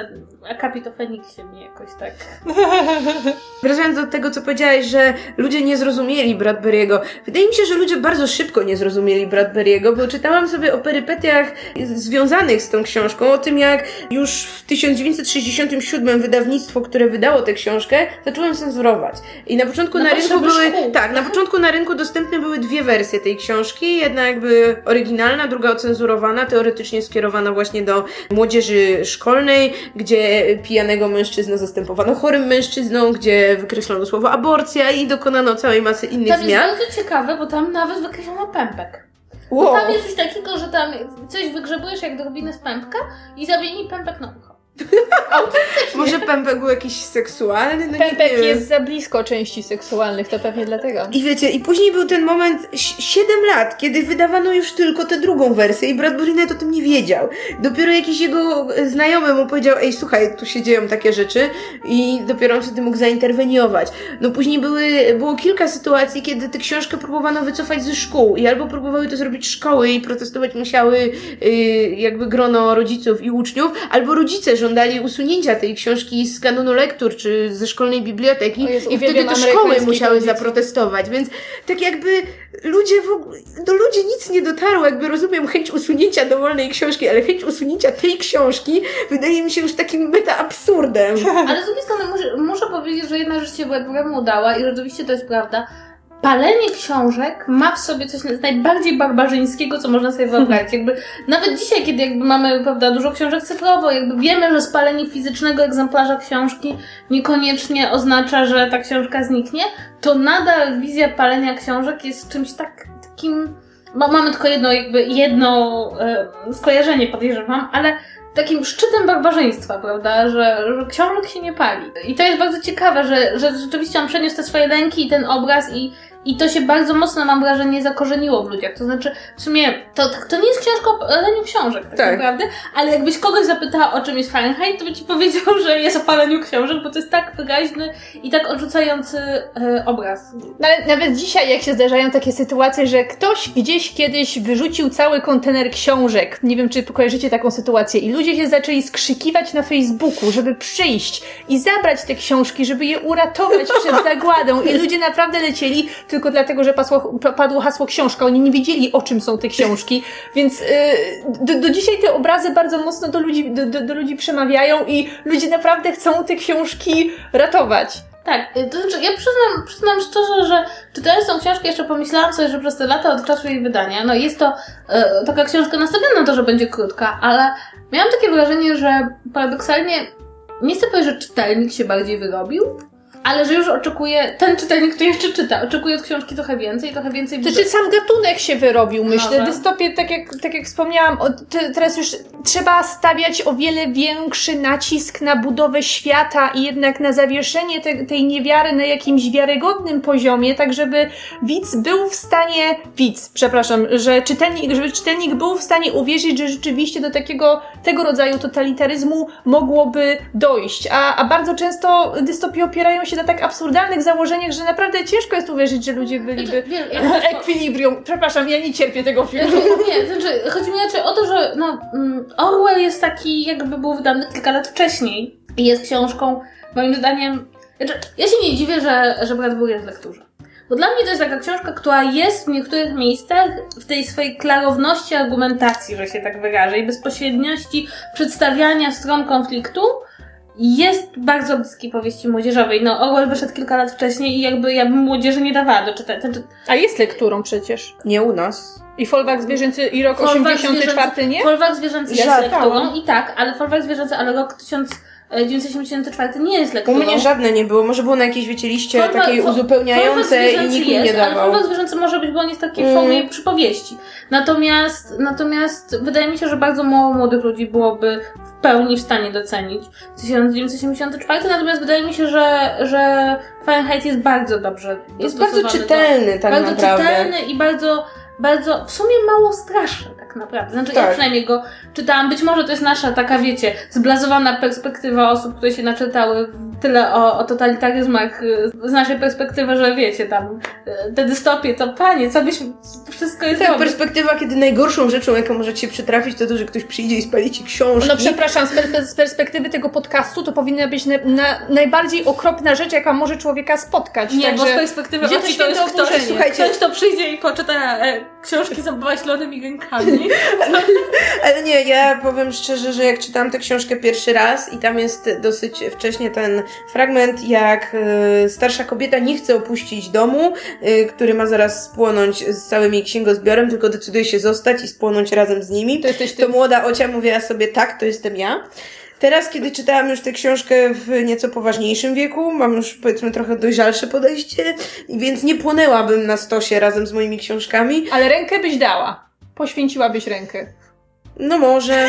akapit o Feniksie mnie jakoś tak... (laughs) Wracając do tego, co powiedziałeś, że ludzie nie zrozumieli Bradbury'ego. Wydaje mi się, że ludzie bardzo szybko nie zrozumieli Bradbury'ego, bo czytałam sobie o perypetiach związanych z tą książką, o tym jak już w 1967 wydawnictwo, które wydało tę książkę, zaczęło cenzurować. I na początku na rynku były, tak, na początku na rynku dostępne były dwie wersje tej książki. Jedna jakby oryginalna, druga ocenzurowana, teoretycznie skierowana właśnie do młodzieży szkolnej, gdzie pijanego mężczyznę zastępowano chorym mężczyzną, gdzie wykreślono słowo aborcja i dokonano całej masy innych tam zmian. To jest bardzo ciekawe, bo tam nawet wykreślono pępek. Wow. Bo tam jest coś takiego, że tam coś wygrzebujesz jak drobinę z pępka i zamieni pępek na ucho. (laughs) Może pępek był jakiś seksualny? No pępek nie jest za blisko części seksualnych, to pewnie dlatego. I wiecie, i później był ten moment 7 lat, kiedy wydawano już tylko tę drugą wersję i Bradbury nawet o tym nie wiedział. Dopiero jakiś jego znajomy mu powiedział, ej słuchaj, tu się dzieją takie rzeczy i dopiero on wtedy mógł zainterweniować. No później były, było kilka sytuacji, kiedy tę książkę próbowano wycofać ze szkół i albo próbowały to zrobić szkoły i protestować musiały yy, jakby grono rodziców i uczniów, albo rodzice żądali usunięcia tej książki z kanonu lektur, czy ze szkolnej biblioteki Jezu, i wtedy to szkoły musiały zaprotestować, więc tak jakby ludzie w ogóle, do ludzi nic nie dotarło, jakby rozumiem chęć usunięcia dowolnej książki, ale chęć usunięcia tej książki wydaje mi się już takim meta absurdem. Ale z drugiej strony muszę, muszę powiedzieć, że jedna rzecz się Webgemu udała i rzeczywiście to jest prawda, palenie książek ma w sobie coś najbardziej barbarzyńskiego, co można sobie wyobrazić. (laughs) Jakby, nawet dzisiaj, kiedy jakby mamy prawda, dużo książek cyfrowo, jakby wiemy, że spalenie fizycznego egzemplarza książki niekoniecznie oznacza, że ta książka zniknie, to nadal wizja palenia książek jest czymś tak, takim... Mamy tylko jedno, jakby jedno e, skojarzenie, podejrzewam, ale takim szczytem barbarzyństwa, prawda, że, że książek się nie pali. I to jest bardzo ciekawe, że, że rzeczywiście on przeniósł te swoje lęki i ten obraz i i to się bardzo mocno, mam wrażenie, zakorzeniło w ludziach. To znaczy, w sumie, to, to nie jest książka o paleniu książek, tak, tak, naprawdę, ale jakbyś kogoś zapytała, o czym jest Fahrenheit, to by ci powiedział, że jest o paleniu książek, bo to jest tak wyraźny i tak odrzucający e, obraz. Nawet, nawet dzisiaj, jak się zdarzają takie sytuacje, że ktoś gdzieś kiedyś wyrzucił cały kontener książek, nie wiem, czy kojarzycie taką sytuację, i ludzie się zaczęli skrzykiwać na Facebooku, żeby przyjść i zabrać te książki, żeby je uratować przed (laughs) zagładą, i ludzie naprawdę lecieli tylko dlatego, że pasło, padło hasło książka. Oni nie wiedzieli, o czym są te książki, (laughs) więc yy, do, do dzisiaj te obrazy bardzo mocno do ludzi, do, do, do ludzi przemawiają i ludzie naprawdę chcą te książki ratować. Tak, y, to znaczy ja przyznam, przyznam szczerze, że czytając tą książkę jeszcze pomyślałam sobie, że przez te lata od czasu jej wydania, no jest to e, taka książka nastawiona na to, że będzie krótka, ale miałam takie wrażenie, że paradoksalnie nie chcę powiedzieć, że czytelnik się bardziej wyrobił, ale że już oczekuje, ten czytelnik, który jeszcze czyta, oczekuje od książki trochę więcej, trochę więcej... Znaczy sam gatunek się wyrobił, myślę. Może. Dystopie, tak jak, tak jak wspomniałam, teraz już trzeba stawiać o wiele większy nacisk na budowę świata i jednak na zawieszenie te, tej niewiary na jakimś wiarygodnym poziomie, tak żeby widz był w stanie, widz, przepraszam, że czytelnik, żeby czytelnik był w stanie uwierzyć, że rzeczywiście do takiego, tego rodzaju totalitaryzmu mogłoby dojść. A, a bardzo często dystopie opierają się się na tak absurdalnych założeniach, że naprawdę ciężko jest uwierzyć, że ludzie byliby znaczy, ekwilibrium. Przepraszam, ja nie cierpię tego filmu. Nie, znaczy, chodzi mi raczej o to, że no, mm, Orwell jest taki, jakby był wydany kilka lat wcześniej i jest książką, moim zdaniem, znaczy, ja się nie dziwię, że, że Bradbury jest w lekturze. Bo dla mnie to jest taka książka, która jest w niektórych miejscach w tej swojej klarowności argumentacji, że się tak wyrażę, i bezpośredniości przedstawiania stron konfliktu, jest bardzo bliski powieści młodzieżowej. No, Orwell wyszedł kilka lat wcześniej i jakby ja bym młodzieży nie dawała do czytania. A jest lekturą przecież. Nie u nas. I Folwark Zwierzęcy i rok Folwark 84, nie? Folwark Zwierzęcy jest lekturą i tak, ale Folwark Zwierzęcy, ale rok 1000 974 nie jest lekturą. U mnie żadne nie było. Może było na jakiejś, wiecie, liście Forma, takiej uzupełniające i nikt jest, nie dawał. Ale Forma zwierzęcy może być, bo on jest taki w formie mm. przypowieści. Natomiast, natomiast wydaje mi się, że bardzo mało młodych ludzi byłoby w pełni w stanie docenić 1974, natomiast wydaje mi się, że, że Fahrenheit jest bardzo dobrze Jest bardzo czytelny, tak bardzo naprawdę. Bardzo czytelny i bardzo bardzo, w sumie mało straszny tak naprawdę. Znaczy tak. ja przynajmniej go czytałam, być może to jest nasza taka, wiecie, zblazowana perspektywa osób, które się naczytały tyle o, o totalitaryzmach y, z naszej perspektywy, że wiecie, tam y, te dystopie, to panie, co byśmy, wszystko jest Tak, perspektywa, kiedy najgorszą rzeczą, jaką może ci przytrafić, to to, że ktoś przyjdzie i spali ci książki. No przepraszam, z, z perspektywy tego podcastu to powinna być na, na, najbardziej okropna rzecz, jaka może człowieka spotkać. Nie, Także, bo z perspektywy gdzie to jest ktoś, Słuchajcie, ktoś, kto przyjdzie i poczyta e, książki z ślonymi rękami. (laughs) ale, ale nie, ja powiem szczerze, że jak czytałam tę książkę pierwszy raz i tam jest dosyć wcześnie ten fragment, jak y, starsza kobieta nie chce opuścić domu, y, który ma zaraz spłonąć z całym jej księgozbiorem, tylko decyduje się zostać i spłonąć razem z nimi. To, jesteś ty. to młoda Ocia mówiła sobie, tak, to jestem ja. Teraz, kiedy czytałam już tę książkę w nieco poważniejszym wieku, mam już powiedzmy trochę dojrzalsze podejście, więc nie płonęłabym na stosie razem z moimi książkami. Ale rękę byś dała. Poświęciłabyś rękę. No może.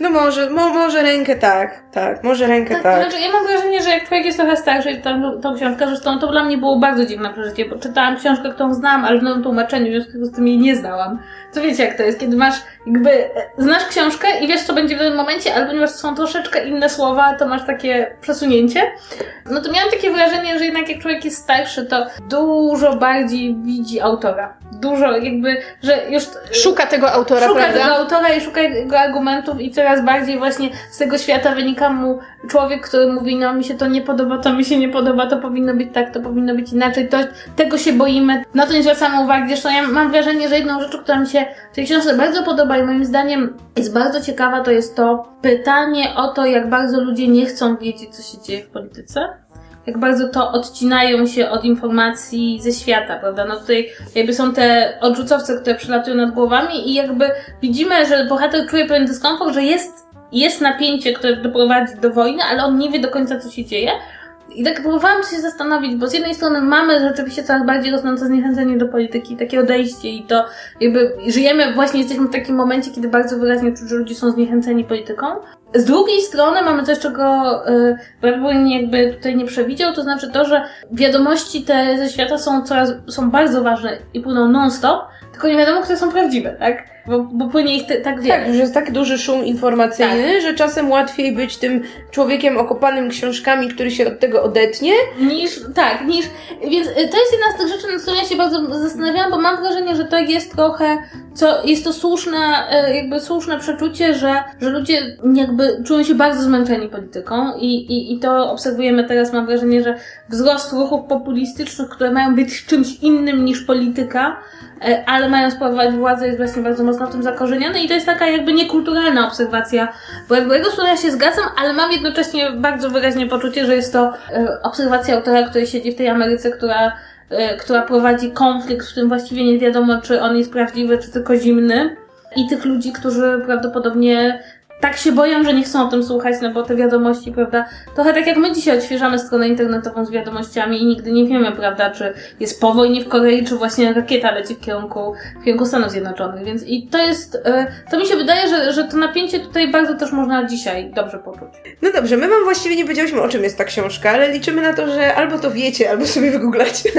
No może, mo, może rękę tak, tak, może rękę tak. tak. Znaczy, ja mam wrażenie, że jak człowiek jest trochę starszy i tą, tą książkę, zresztą to dla mnie było bardzo dziwne przeżycie, bo czytałam książkę, którą znam, ale w nowym tłumaczeniu, w związku z tym jej nie znałam. To wiecie jak to jest, kiedy masz jakby, znasz książkę i wiesz, co będzie w danym momencie, ale ponieważ są troszeczkę inne słowa, to masz takie przesunięcie. No to miałam takie wrażenie, że jednak jak człowiek jest starszy, to dużo bardziej widzi autora. Dużo jakby, że już... Szuka tego autora, szuka prawda? tego autora i szuka jego argumentów i coraz bardziej właśnie z tego świata wynika mu człowiek, który mówi, no mi się to nie podoba, to mi się nie podoba, to powinno być tak, to powinno być inaczej, to, tego się boimy, na to nie zwracamy uwagi. Zresztą ja mam wrażenie, że jedną rzeczą, która mi się w tej książce bardzo podoba i moim zdaniem jest bardzo ciekawa, to jest to pytanie o to, jak bardzo ludzie nie chcą wiedzieć, co się dzieje w polityce jak bardzo to odcinają się od informacji ze świata, prawda? No tutaj jakby są te odrzucowce, które przylatują nad głowami i jakby widzimy, że bohater czuje pewien dyskomfort, że jest, jest napięcie, które doprowadzi do wojny, ale on nie wie do końca, co się dzieje. I tak próbowałam się zastanowić, bo z jednej strony mamy rzeczywiście coraz bardziej rosnące zniechęcenie do polityki, takie odejście i to jakby żyjemy, właśnie jesteśmy w takim momencie, kiedy bardzo wyraźnie czuć, że ludzie są zniechęceni polityką. Z drugiej strony mamy coś, czego yy, Bradbury jakby tutaj nie przewidział, to znaczy to, że wiadomości te ze świata są coraz, są bardzo ważne i płyną non-stop, tylko nie wiadomo, które są prawdziwe, tak? Bo, bo płynie ich te, tak wiele. Tak, że jest tak duży szum informacyjny, tak. że czasem łatwiej być tym człowiekiem okopanym książkami, który się od tego odetnie. Niż, tak, niż, więc y, to jest jedna z tych rzeczy, nad którą ja się bardzo zastanawiałam, bo mam wrażenie, że to jest trochę, co, jest to słuszne, y, jakby słuszne przeczucie, że, że ludzie jakby czują się bardzo zmęczeni polityką i, i, i to obserwujemy teraz, mam wrażenie, że wzrost ruchów populistycznych, które mają być czymś innym niż polityka, ale mają sprawować władzę jest właśnie bardzo mocno w tym zakorzeniony i to jest taka jakby niekulturalna obserwacja Bradbury'ego, z którą ja się zgadzam, ale mam jednocześnie bardzo wyraźnie poczucie, że jest to e, obserwacja autora, który siedzi w tej Ameryce, która e, która prowadzi konflikt, w którym właściwie nie wiadomo, czy on jest prawdziwy, czy tylko zimny. I tych ludzi, którzy prawdopodobnie tak się boją, że nie chcą o tym słuchać, no bo te wiadomości, prawda, trochę tak jak my dzisiaj odświeżamy stronę internetową z wiadomościami i nigdy nie wiemy, prawda, czy jest po wojnie w Korei, czy właśnie rakieta leci w kierunku, w kierunku Stanów Zjednoczonych, więc i to jest, e, to mi się wydaje, że, że to napięcie tutaj bardzo też można dzisiaj dobrze poczuć. No dobrze, my wam właściwie nie powiedziałyśmy o czym jest ta książka, ale liczymy na to, że albo to wiecie, albo sobie wygooglacie.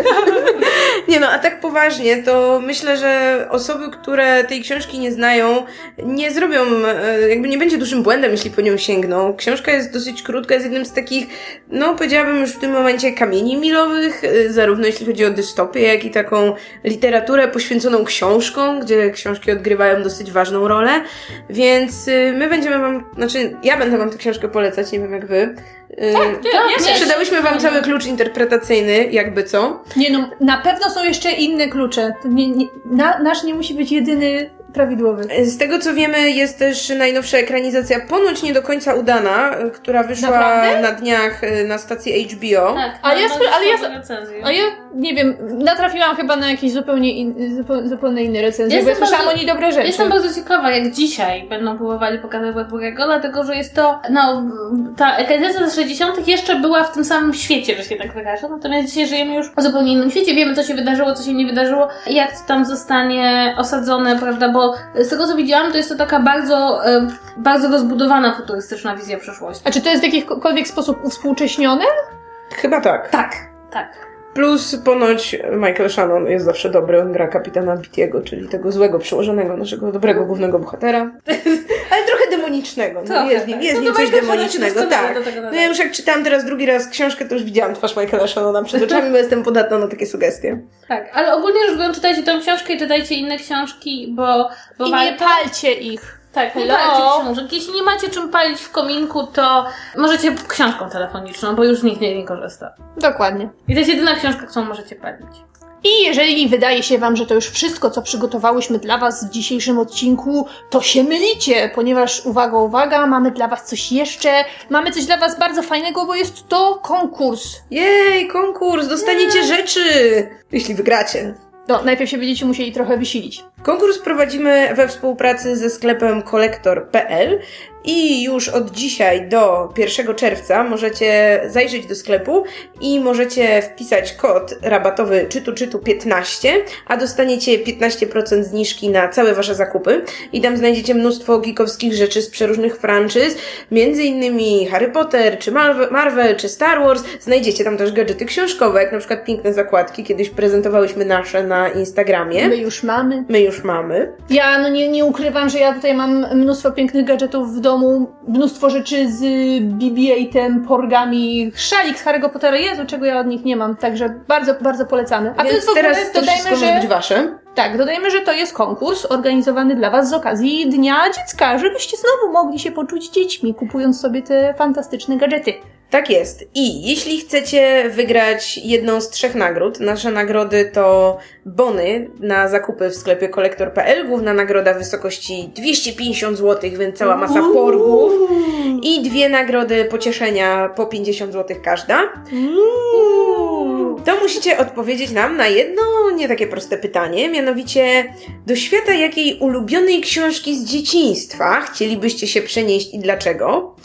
(laughs) nie no, a tak poważnie, to myślę, że osoby, które tej książki nie znają, nie zrobią, e, jakby nie będzie dużym błędem, jeśli po nią sięgną. Książka jest dosyć krótka, jest jednym z takich, no powiedziałabym już w tym momencie kamieni milowych, y, zarówno jeśli chodzi o dystopię, jak i taką literaturę poświęconą książkom, gdzie książki odgrywają dosyć ważną rolę. Więc y, my będziemy wam, znaczy ja będę wam tę książkę polecać, nie wiem jak wy. Y, tak, ja Sprzedałyśmy wam cały klucz interpretacyjny, jakby co. Nie no, na pewno są jeszcze inne klucze. Nie, nie, na, nasz nie musi być jedyny prawidłowy. Z tego co wiemy, jest też najnowsza ekranizacja, ponoć nie do końca udana, która wyszła Naprawdę? na dniach y, na stacji HBO. Tak, a ja, ale ja, a ja nie wiem, natrafiłam chyba na jakieś zupełnie, in, zupełnie inne recenzje, bo ja słyszałam o niej dobre rzeczy. Jestem bardzo ciekawa, jak dzisiaj będą próbowali pokazać Bradbury'ego, dlatego że jest to, no, ta ekranizacja z 60. jeszcze była w tym samym świecie, że się tak wyraża, natomiast dzisiaj żyjemy już w zupełnie innym świecie, wiemy co się wydarzyło, co się nie wydarzyło, jak to tam zostanie osadzone, prawda, bo z tego co widziałam, to jest to taka bardzo, bardzo rozbudowana futurystyczna wizja przyszłości. A czy to jest w jakikolwiek sposób uwspółcześnione? Chyba tak. Tak, tak. Plus ponoć Michael Shannon jest zawsze dobry, on gra kapitana Bittiego, czyli tego złego przełożonego, naszego dobrego głównego bohatera. (laughs) Ale trochę demonicznego. No, trochę, jest w nim, jest no, coś demonicznego, tak. No ja już jak czytałam teraz drugi raz książkę, to już widziałam twarz Michaela Shannona przed oczami, bo jestem podatna na takie sugestie. Tak, ale ogólnie rzecz biorąc, czytajcie tę książkę i czytajcie inne książki, bo, bo I warto... nie palcie ich. Tak, nie palcie książek. Jeśli nie macie czym palić w kominku, to możecie książką telefoniczną, bo już nikt nie, nie korzysta. Dokładnie. I to jest jedyna książka, którą możecie palić. I jeżeli wydaje się Wam, że to już wszystko, co przygotowałyśmy dla Was w dzisiejszym odcinku, to się mylicie, ponieważ uwaga, uwaga, mamy dla Was coś jeszcze. Mamy coś dla Was bardzo fajnego, bo jest to konkurs. Jej, konkurs! Dostaniecie Jej. rzeczy! Jeśli wygracie. No, najpierw się będziecie musieli trochę wysilić. Konkurs prowadzimy we współpracy ze sklepem kolektor.pl I już od dzisiaj do 1 czerwca możecie zajrzeć do sklepu i możecie wpisać kod rabatowy czytu czytu 15, a dostaniecie 15% zniżki na całe wasze zakupy. I tam znajdziecie mnóstwo geekowskich rzeczy z przeróżnych franczyz, między innymi Harry Potter, czy Marvel, czy Star Wars. Znajdziecie tam też gadżety książkowe, jak na przykład piękne zakładki. Kiedyś prezentowałyśmy nasze na Instagramie. My już mamy. My już mamy. Ja no nie, nie ukrywam, że ja tutaj mam mnóstwo pięknych gadżetów w domu, mnóstwo rzeczy z BB-8, porgami, szalik z Harry'ego Pottera. Jezu, czego ja od nich nie mam, także bardzo, bardzo polecamy. A Więc to jest teraz to dodajmy, że... być wasze. Tak, dodajmy, że to jest konkurs organizowany dla Was z okazji Dnia Dziecka, żebyście znowu mogli się poczuć dziećmi, kupując sobie te fantastyczne gadżety. Tak jest. I jeśli chcecie wygrać jedną z trzech nagród, nasze nagrody to bony na zakupy w sklepie kolektor.pl, główna nagroda w wysokości 250 zł, więc cała masa porgów i dwie nagrody pocieszenia po 50 zł każda. To musicie odpowiedzieć nam na jedno nie takie proste pytanie, mianowicie do świata jakiej ulubionej książki z dzieciństwa chcielibyście się przenieść i dlaczego?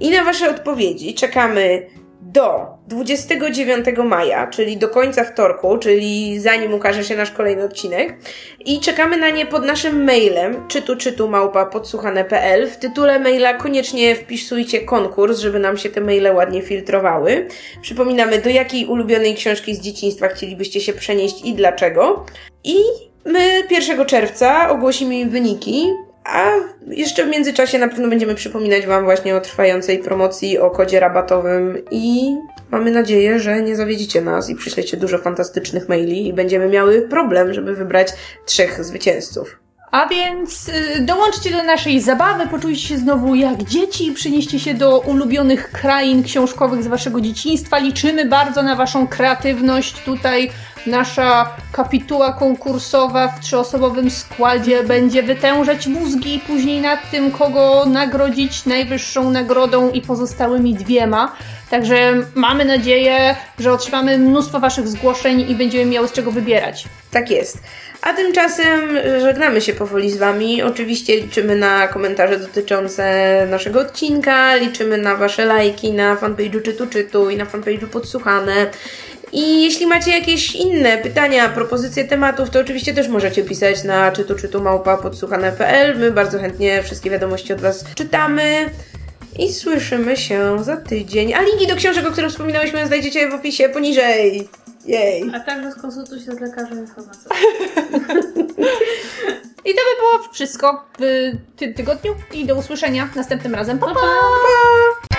I na wasze odpowiedzi czekamy do 29 maja, czyli do końca wtorku, czyli zanim ukaże się nasz kolejny odcinek. I czekamy na nie pod naszym mailem czytu czytu małpa podsłuchane.pl. W tytule maila koniecznie wpisujcie konkurs, żeby nam się te maile ładnie filtrowały. Przypominamy, do jakiej ulubionej książki z dzieciństwa chcielibyście się przenieść i dlaczego. I my 1 czerwca ogłosimy wyniki a jeszcze w międzyczasie na pewno będziemy przypominać Wam właśnie o trwającej promocji, o kodzie rabatowym i mamy nadzieję, że nie zawiedzicie nas i przyślecie dużo fantastycznych maili i będziemy miały problem, żeby wybrać trzech zwycięzców. A więc y, dołączcie do naszej zabawy, poczujcie się znowu jak dzieci, przynieście się do ulubionych krain książkowych z waszego dzieciństwa. Liczymy bardzo na waszą kreatywność. Tutaj nasza kapituła konkursowa w trzyosobowym składzie będzie wytężać mózgi później nad tym, kogo nagrodzić najwyższą nagrodą i pozostałymi dwiema. Także mamy nadzieję, że otrzymamy mnóstwo waszych zgłoszeń i będziemy miały z czego wybierać. Tak jest. A tymczasem żegnamy się powoli z Wami. Oczywiście liczymy na komentarze dotyczące naszego odcinka, liczymy na Wasze lajki na fanpage'u Czytu Czytu i na fanpage'u Podsłuchane. I jeśli macie jakieś inne pytania, propozycje tematów, to oczywiście też możecie pisać na czytu czytu małpa podsłuchane.pl. My bardzo chętnie wszystkie wiadomości od Was czytamy. I słyszymy się za tydzień. A linki do książek, o których wspominałyśmy, znajdziecie w opisie poniżej. Jej. A także skonsultuj się z lekarzem informacją. I to by było wszystko w tym tygodniu i do usłyszenia następnym razem. Pa, pa! pa.